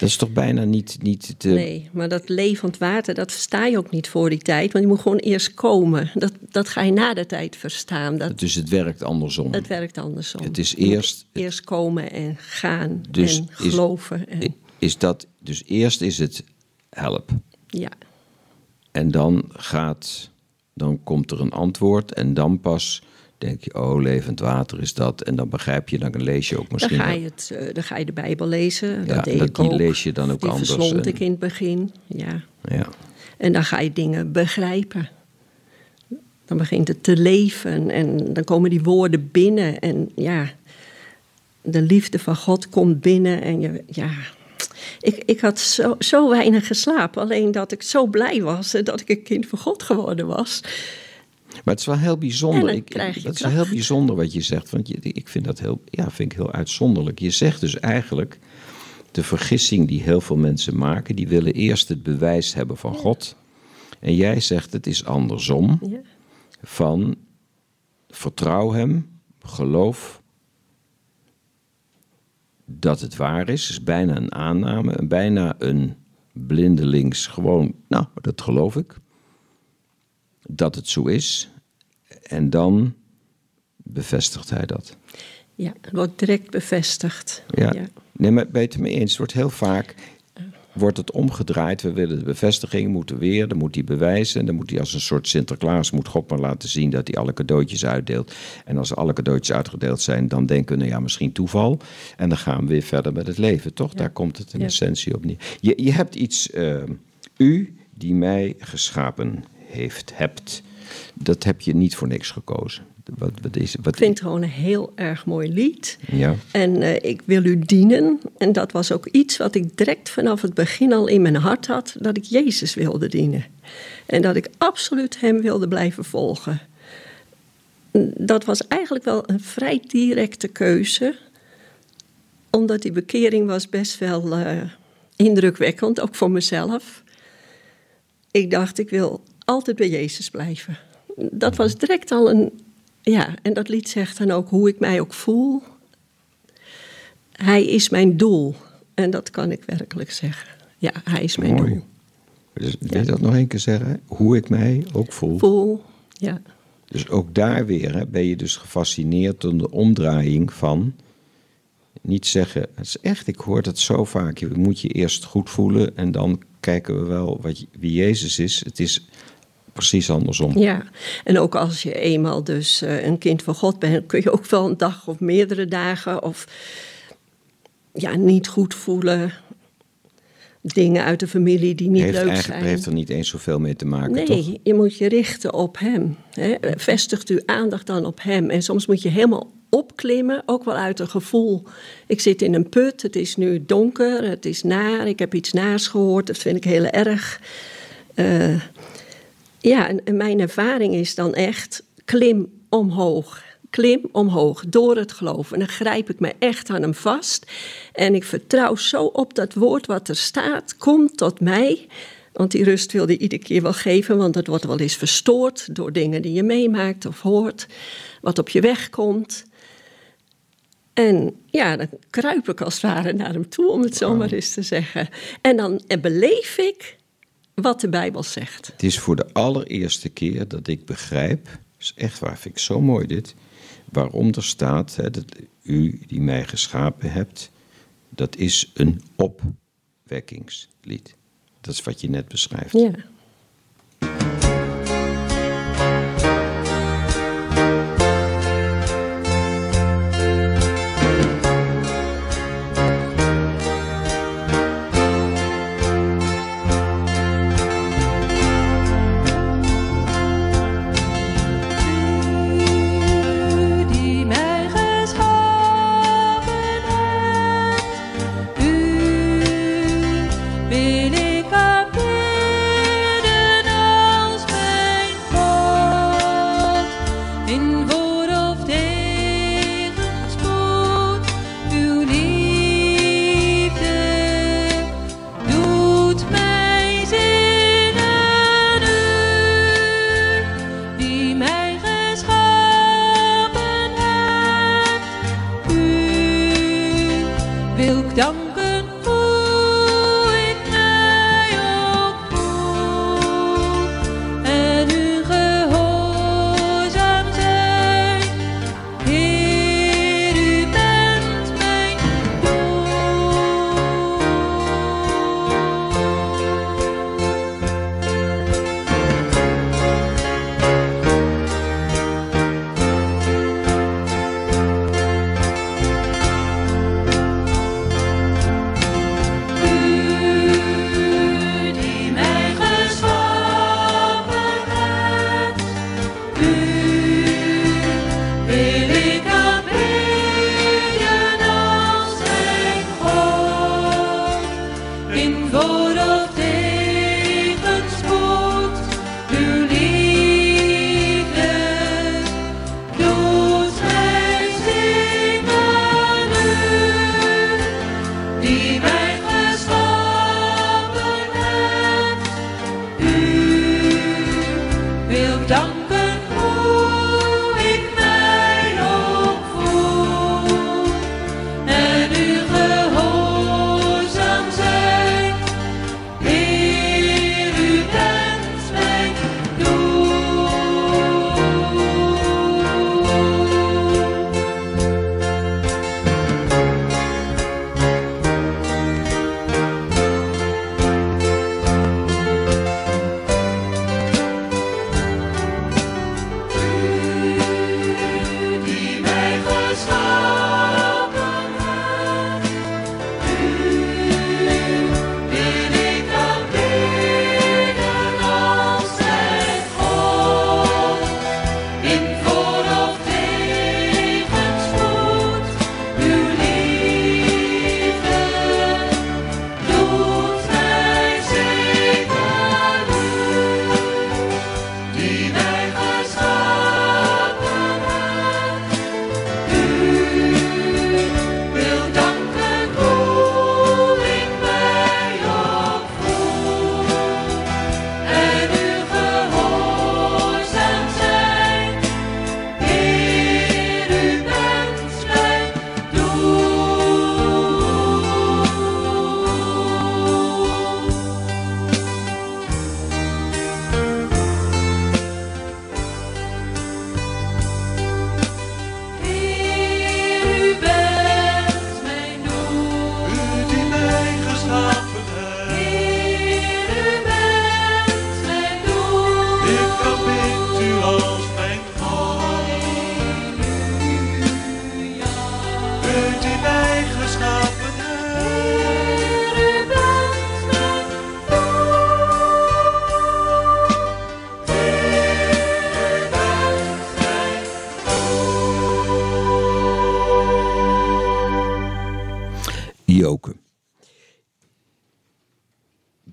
Dat is toch bijna niet, niet te... Nee, maar dat levend water, dat versta je ook niet voor die tijd. Want je moet gewoon eerst komen. Dat, dat ga je na de tijd verstaan. Dat, Dus het werkt andersom. het werkt andersom. Het is eerst- Eerst komen en gaan Dus en is- geloven. En, Is dat, dus eerst is het help. ja. En dan gaat, dan komt er een antwoord en dan pas denk je, oh, levend water is dat. En dan begrijp je, dan lees je ook Dan misschien... ga, je het, eh, dan ga je de Bijbel lezen. Ja, dat deed dat- ik die ook. lees je dan ook die anders verslond en- ik in het begin, ja. Ja. En dan ga je dingen begrijpen. Dan begint het te leven en dan komen die woorden binnen. En ja, de liefde van God komt binnen. En je, ja, ik, ik had zo, zo weinig geslapen. Alleen dat ik zo blij was dat ik een kind van God geworden was. Maar het is wel heel bijzonder. Ik, dat is heel bijzonder wat je zegt. Want je, ik vind dat heel, ja, vind ik heel uitzonderlijk. Je zegt dus eigenlijk de vergissing die heel veel mensen maken. Die willen eerst het bewijs hebben van God. En jij zegt het is andersom. Ja. Van vertrouw hem, geloof dat het waar is. is bijna een aanname. Bijna een blindelings gewoon, nou, dat geloof ik dat het zo is. En dan bevestigt hij dat. ja, het wordt direct bevestigd. Ja. Ja. Nee, maar ben je het mee eens? Het wordt heel vaak wordt het omgedraaid. We willen de bevestiging, moeten weer, dan moet hij bewijzen. En dan moet hij als een soort Sinterklaas, moet God maar laten zien dat hij alle cadeautjes uitdeelt. En als alle cadeautjes uitgedeeld zijn, dan denken we, nou ja, misschien toeval. En dan gaan we weer verder met het leven, toch? Daar komt het in Ja. essentie op neer. Je, je hebt iets, eh, u die mij geschapen heeft, hebt. Dat heb je niet voor niks gekozen. Wat, wat is, wat, Ik vind het gewoon een heel erg mooi lied. Ja. En eh, ik wil u dienen. En dat was ook iets wat ik direct vanaf het begin al in mijn hart had: dat ik Jezus wilde dienen. En dat ik absoluut Hem wilde blijven volgen. Dat was eigenlijk wel een vrij directe keuze, omdat die bekering was best wel eh, indrukwekkend, ook voor mezelf. Ik dacht, ik wil altijd bij Jezus blijven. Dat was direct al een. Ja, en dat lied zegt dan ook hoe ik mij ook voel. Hij is mijn doel. En dat kan ik werkelijk zeggen. Ja, hij is mijn Mooi. doel. Dus, wil je dat nog een keer zeggen? Hoe ik mij ook voel. Voel, ja. Dus ook daar weer hè, ben je dus gefascineerd door de omdraaiing van niet zeggen, het is echt, ik hoor dat zo vaak. Je moet je eerst goed voelen en dan kijken we wel wat, wie Jezus is. Het is precies andersom. Ja, en ook als je eenmaal dus uh, een kind van God bent, kun je ook wel een dag of meerdere dagen of ja, niet goed voelen. Dingen uit de familie die niet heeft leuk eigenlijk, zijn. heeft er niet eens zoveel mee te maken, nee, toch? je moet je richten op hem. Hè. Vestigt uw aandacht dan op hem. En soms moet je helemaal opklimmen, ook wel uit een gevoel. Ik zit in een put, het is nu donker, het is naar, ik heb iets naars gehoord, dat vind ik heel erg. Uh, ja, en, en mijn ervaring is dan echt klim omhoog. Klim omhoog door het geloof. En dan grijp ik me echt aan hem vast. En ik vertrouw zo op dat woord wat er staat. Kom tot mij. Want die rust wil hij iedere keer wel geven, want dat wordt wel eens verstoord door dingen die je meemaakt of hoort, wat op je weg komt. En ja, dan kruip ik als het ware naar hem toe, om het zo maar eens te zeggen. En dan en beleef ik wat de Bijbel zegt. Het is voor de allereerste keer dat ik begrijp, is echt waar, vind ik zo mooi dit, waarom er staat hè, dat u die mij geschapen hebt, dat is een opwekkingslied. Dat is wat je net beschrijft. Ja.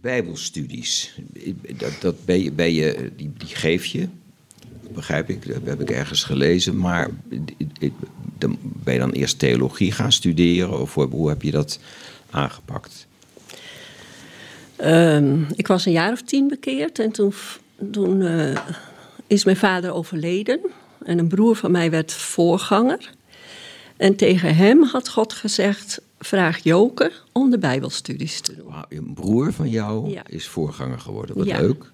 Bijbelstudies, dat, dat ben je, je, die, die geef je, begrijp ik, dat heb ik ergens gelezen. Maar ben je dan eerst theologie gaan studeren? Of hoe, heb je dat aangepakt? Ehm, ik was een jaar of tien bekeerd en toen, toen eh, is mijn vader overleden. En een broer van mij werd voorganger. En tegen hem had God gezegd: vraag Joke om de Bijbelstudies te doen. Een broer van jou Ja. is voorganger geworden. Wat Ja. leuk.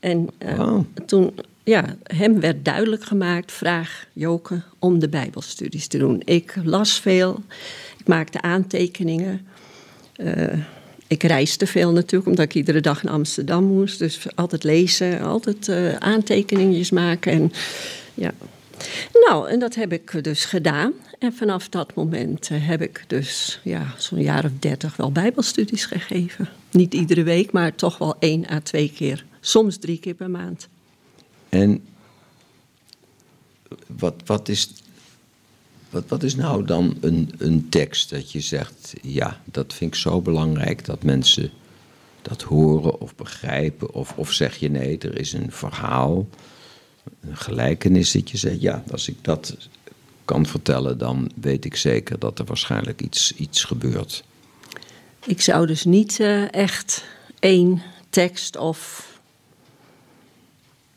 En eh, toen, ja, hem werd duidelijk gemaakt: vraag Joke om de Bijbelstudies te doen. Ik las veel, ik maakte aantekeningen. Eh, ik reisde veel natuurlijk, omdat ik iedere dag naar Amsterdam moest. Dus altijd lezen, altijd aantekeningetjes maken. En, ja. Nou, en dat heb ik dus gedaan. En vanaf dat moment eh, heb ik dus ja, zo'n jaar of dertig wel bijbelstudies gegeven. Niet iedere week, maar toch wel één à twee keer. Soms drie keer per maand. En wat, wat, is, wat, wat is nou dan een, een tekst dat je zegt, ja, dat vind ik zo belangrijk dat mensen dat horen of begrijpen? Of, of zeg je nee, er is een verhaal, een gelijkenis dat je zegt, ja, als ik dat kan vertellen, dan weet ik zeker dat er waarschijnlijk iets, iets gebeurt. Ik zou dus niet eh, echt één tekst of.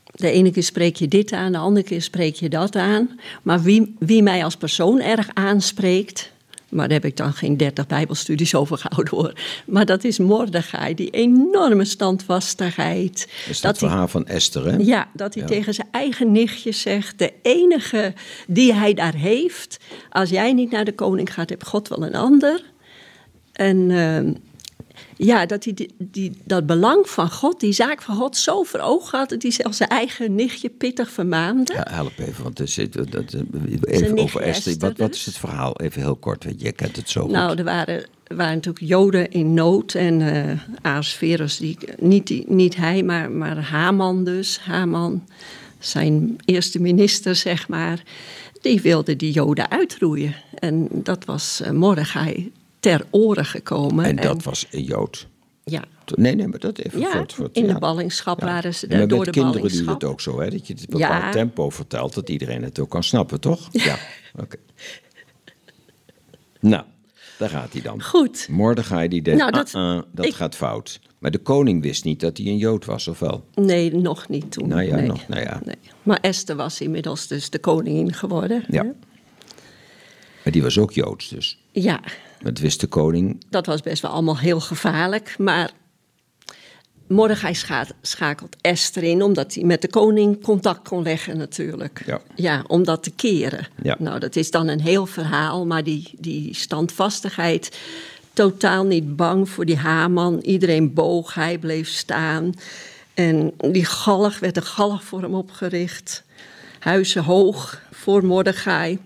De ene keer spreek je dit aan, de andere keer spreek je dat aan. Maar wie, wie mij als persoon erg aanspreekt. Maar daar heb ik dan geen dertig Bijbelstudies over gehouden hoor. Maar dat is Mordechai, die enorme standvastigheid. Dat is dat, Dat hij- verhaal van Esther, hè? Ja, dat hij Ja. tegen zijn eigen nichtje zegt: De enige die hij daar heeft. Als jij niet naar de koning gaat, heb God wel een ander. En ehm, ja, dat hij die, die, dat belang van God, die zaak van God, zo voor ogen had. dat hij zelfs zijn eigen nichtje pittig vermaande. Ja, help even, want er zit, dat, even over Esther. Esther Wat, wat dus. is het verhaal? Even heel kort, want jij kent het zo goed. Nou, er waren, waren natuurlijk Joden in nood. En eh Ahasverus, die, niet, die- niet hij, maar, maar Haman dus. Haman, zijn eerste minister, zeg maar. Die wilde die Joden uitroeien. En dat was Mordechai ter oren gekomen. En dat was een Jood. Ja, Nee, nee, maar dat even ja voor het... Voor het- in ja. de ballingschap Ja. waren ze maar door met de kinderen doe je ballingschap. het ook zo, hè? Dat je het bepaald tempo vertelt, dat iedereen het ook kan snappen, toch? Ja, oké. Nou, daar gaat hij dan. Goed. Mordechai die denkt, Nou, dat- ah, ah, dat ik- gaat fout. Maar de koning wist niet dat hij een Jood was, of wel? Nee, nog niet toen. Nou ja, nee. nog, nou ja. Nee. Maar Esther was inmiddels dus de koningin geworden. Ja. hè? Maar die was ook Joods dus. Ja, Dat wist de koning. dat was best wel allemaal heel gevaarlijk. Maar Mordechai scha- schakelt Esther in, omdat hij met de koning contact kon leggen natuurlijk. Ja. om dat te keren. Ja. Nou, dat is dan een heel verhaal, maar die, die standvastigheid... totaal niet bang voor die Haman. Iedereen boog, hij bleef staan. En die galg, werd een galg voor hem opgericht. Huizen hoog voor Mordechai.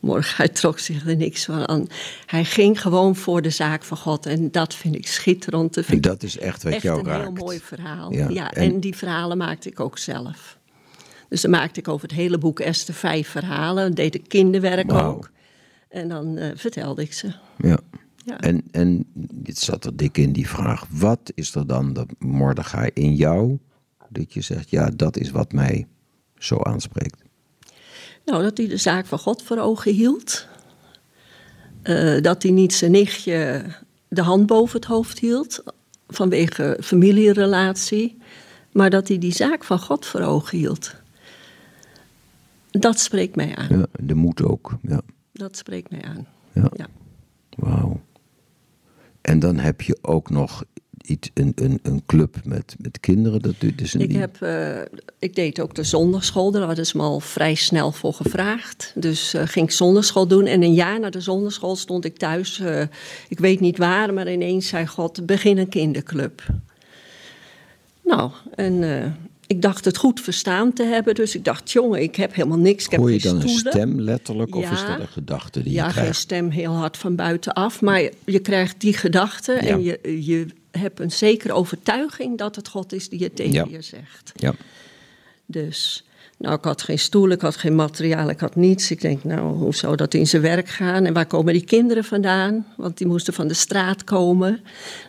Mordechai trok zich er niks van aan. Hij ging gewoon voor de zaak van God. En dat vind ik schitterend. Dat vind dat is echt wat echt jou een raakt. heel mooi verhaal. Ja, Ja, en- en... die verhalen maakte ik ook zelf. Dus dan maakte ik over het hele boek Esther vijf verhalen. Deed ik kinderwerk ook. En dan eh, vertelde ik ze. Ja. Ja. En, en dit zat er dik in die vraag. Wat is er dan dat Mordechai in jou, dat je zegt, ja, dat is wat mij zo aanspreekt? Nou, dat hij de zaak van God voor ogen hield. Eh, dat hij niet zijn nichtje de hand boven het hoofd hield. Vanwege familierelatie. Maar dat hij die zaak van God voor ogen hield. Dat spreekt mij aan. Ja, de moed ook. Ja, Dat spreekt mij aan. ja. Ja. wauw. En dan heb je ook nog iets, een, een, een club met, met kinderen. Dat doet dus een Ik, heb, eh, ik deed ook de zondagschool, daar hadden ze me al vrij snel voor gevraagd. Dus eh, ging ik zondagschool doen en een jaar na de zondagschool stond ik thuis. eh, ik weet niet waar, maar ineens zei God, begin een kinderclub. Nou, en ik dacht het goed verstaan te hebben. Dus ik dacht, jongen, ik heb helemaal niks, ik heb Hoor je geen dan een stem letterlijk, of Ja. is dat een gedachte die Ja, je geen krijgt? stem heel hard van buitenaf. Maar je, je krijgt die gedachte Ja. en je, je hebt een zekere overtuiging dat het God is die het tegen Ja. je zegt. Ja, Dus Nou, ik had geen stoel, ik had geen materiaal, ik had niets. Ik denk, nou, hoe zou dat in zijn werk gaan? En waar komen die kinderen vandaan? Want die moesten van de straat komen.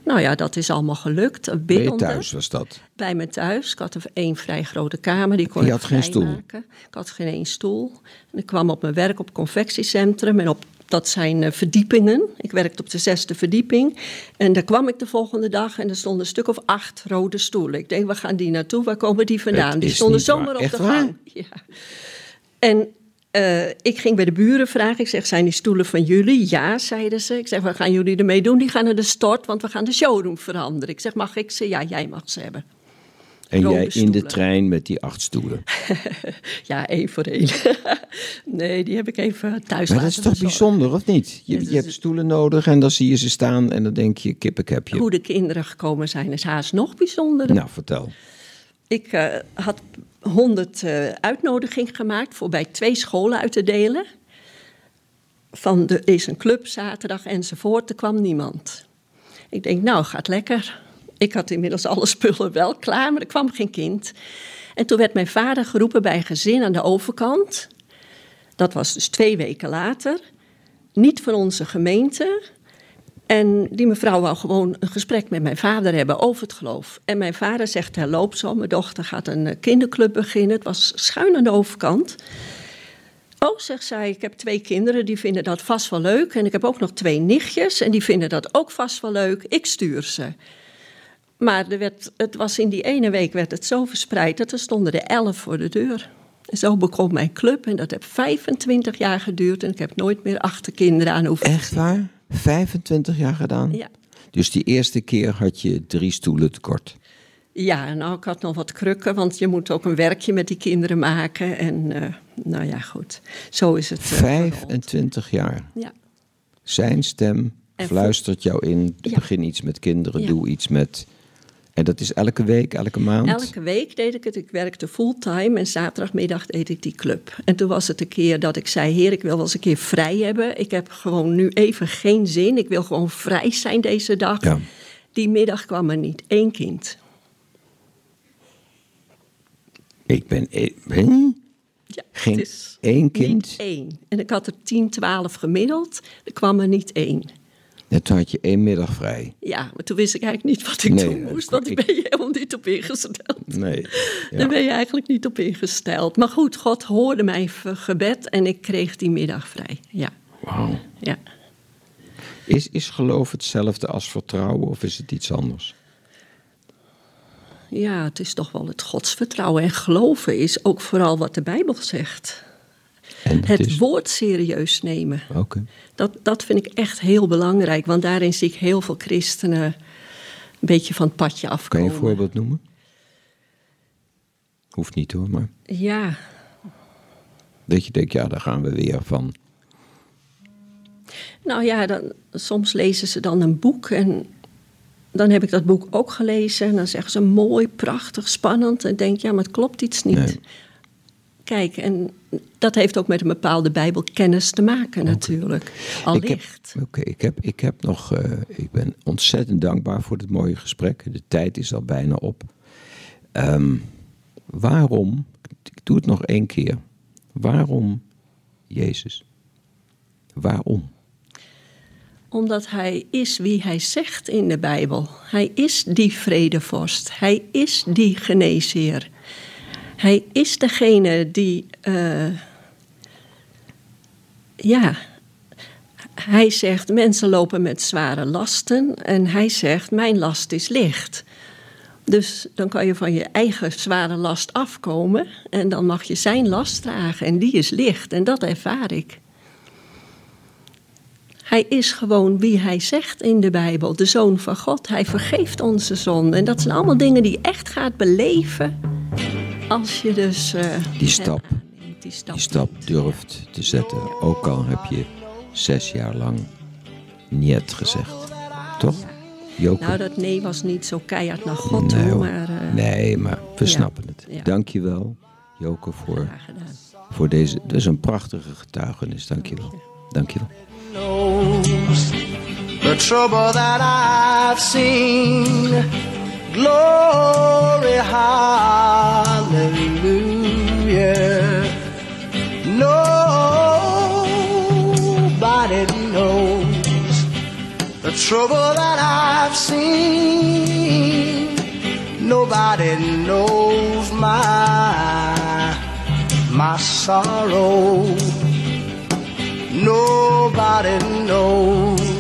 Nou ja, dat is allemaal gelukt. Bij je Biddende. thuis was dat? Bij me thuis. Ik had een één vrij grote kamer, die kon Je ik had geen stoel? vrijmaken. Ik had geen één stoel. En ik kwam op mijn werk op het confectiecentrum en op dat zijn eh, verdiepingen. Ik werkte op de zesde verdieping. En daar kwam ik de volgende dag en er stonden een stuk of acht rode stoelen. Ik denk, waar gaan die naartoe? Waar komen die vandaan? Die stonden zomaar op de gang. Ja. En eh, ik ging bij de buren vragen. Ik zeg, zijn die stoelen van jullie? Ja, zeiden ze. Ik zeg, wat gaan jullie ermee doen? Die gaan naar de stort, want we gaan de showroom veranderen. Ik zeg, mag ik ze? Ja, jij mag ze hebben. En jij in de trein met die acht stoelen. Ja, één voor één. nee, die heb ik even thuis Maar dat laten is toch bijzonder, of niet? Je, Ja, dat je hebt stoelen nodig en dan zie je ze staan en dan denk je, kippenkepje. Hoe de kinderen gekomen zijn is haast nog bijzonder. Nou, vertel. Ik eh, had honderd eh uitnodiging gemaakt voor bij twee scholen uit te delen. Van de, er is een club zaterdag enzovoort, er kwam niemand. Ik denk, nou, gaat lekker. Ik had inmiddels alle spullen wel klaar, maar er kwam geen kind. En toen werd mijn vader geroepen bij een gezin aan de overkant. Dat was dus twee weken later. Niet van onze gemeente. En die mevrouw wou gewoon een gesprek met mijn vader hebben over het geloof. En mijn vader zegt terloops al, mijn dochter gaat een eh, kinderclub beginnen. Het was schuin aan de overkant. Oh, zegt zij, ik heb twee kinderen, die vinden dat vast wel leuk. En ik heb ook nog twee nichtjes en die vinden dat ook vast wel leuk. Ik stuur ze. Maar er werd, het was in die ene week werd het zo verspreid dat er stonden er elf voor de deur. En zo begon mijn club en dat heeft 25 jaar geduurd. En ik heb nooit meer achter kinderen aan hoeven Echt waar? 25 jaar gedaan? Ja. Dus die eerste keer had je drie stoelen tekort. Ja, nou, ik had nog wat krukken, want je moet ook een werkje met die kinderen maken. En eh, nou ja, goed. Zo is het. eh, gerold. 25 jaar. Ja. Zijn stem En fluistert jou in. Ja. Begin iets met kinderen, Ja. doe iets met. En dat is elke week, elke maand? Elke week deed ik het. Ik werkte fulltime en zaterdagmiddag deed ik die club. En toen was het een keer dat ik zei: Heer, ik wil wel eens een keer vrij hebben. Ik heb gewoon nu even geen zin. Ik wil gewoon vrij zijn deze dag. Ja. Die middag kwam er niet één kind. Ik ben. Hm? Ja, Geen het is één kind? Niet één. En ik had er 10, 12 gemiddeld. Er kwam er niet één. En toen had je één middag vrij. Ja, maar toen wist ik eigenlijk niet wat ik Nee, doen moest. Want ik- ben je helemaal niet op ingesteld. Nee. Daar ben je eigenlijk niet op ingesteld. Maar goed, God hoorde mijn gebed en ik kreeg die middag vrij. Ja, Wauw. ja. Is, is geloof hetzelfde als vertrouwen of is het iets anders? ja, het is toch wel het godsvertrouwen. En geloven is ook vooral wat de Bijbel zegt. Het is... woord serieus nemen. Dat, dat vind ik echt heel belangrijk. Want daarin zie ik heel veel christenen een beetje van het padje Kan afkomen. je een voorbeeld noemen? Hoeft niet hoor, maar Ja, dat je denkt, ja, daar gaan we weer van. Nou ja, dan, soms lezen ze dan een boek en dan heb ik dat boek ook gelezen. En dan zeggen ze mooi, prachtig, spannend. En denk, ja, maar het klopt iets niet. Nee. Kijk, en dat heeft ook met een bepaalde bijbelkennis te maken natuurlijk. Heb, Allicht. Oké, ik, heb, ik heb nog. eh, ik ben ontzettend dankbaar voor dit mooie gesprek. De tijd is al bijna op. Ehm, waarom, ik doe het nog één keer. Waarom Jezus? Waarom? Omdat hij is wie hij zegt in de Bijbel. Hij is die vredevorst. Hij is die geneesheer. Hij is degene die. eh, ja. Hij zegt: mensen lopen met zware lasten. En hij zegt: mijn last is licht. Dus dan kan je van je eigen zware last afkomen. En dan mag je zijn last dragen. En die is licht. En dat ervaar ik. Hij is gewoon wie hij zegt in de Bijbel, de Zoon van God. Hij vergeeft onze zonden. En dat zijn allemaal dingen die echt gaat beleven als je dus... eh, Die stap. aanneemt, die stap. Die stap durft te zetten. Ook al heb je zes jaar lang niet gezegd. Toch? Joke? Nou, dat nee was niet zo keihard naar God nee, toe, hoor. maar eh, nee, maar we ja. snappen het. Ja. Dank je wel, Joke, voor, voor deze... Dat is een prachtige getuigenis. Dank je wel. Dank je wel. knows the trouble that I've seen. Glory, hallelujah. Nobody knows the trouble that I've seen. Nobody knows my my sorrow. Nobody knows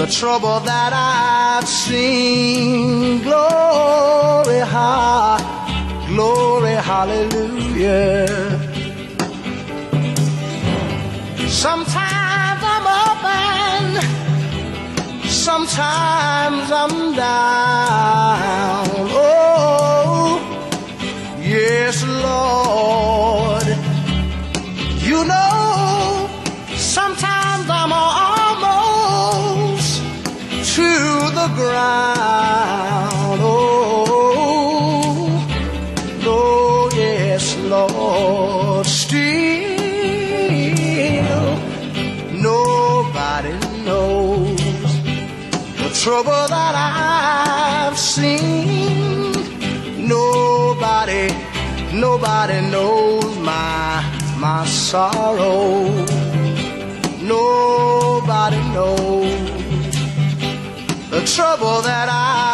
the trouble that I've seen. Glory, ha, glory, hallelujah. Sometimes I'm up and sometimes I'm down. Trouble that I've seen. Nobody, nobody knows my my sorrow. Nobody knows the trouble that I've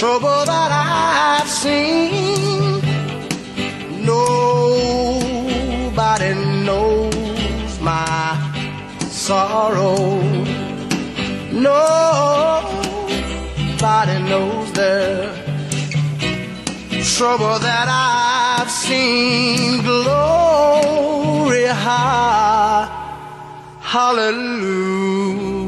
trouble that I've seen. Nobody knows my sorrow. Nobody knows the trouble that I've seen. Glory, ha, hallelujah.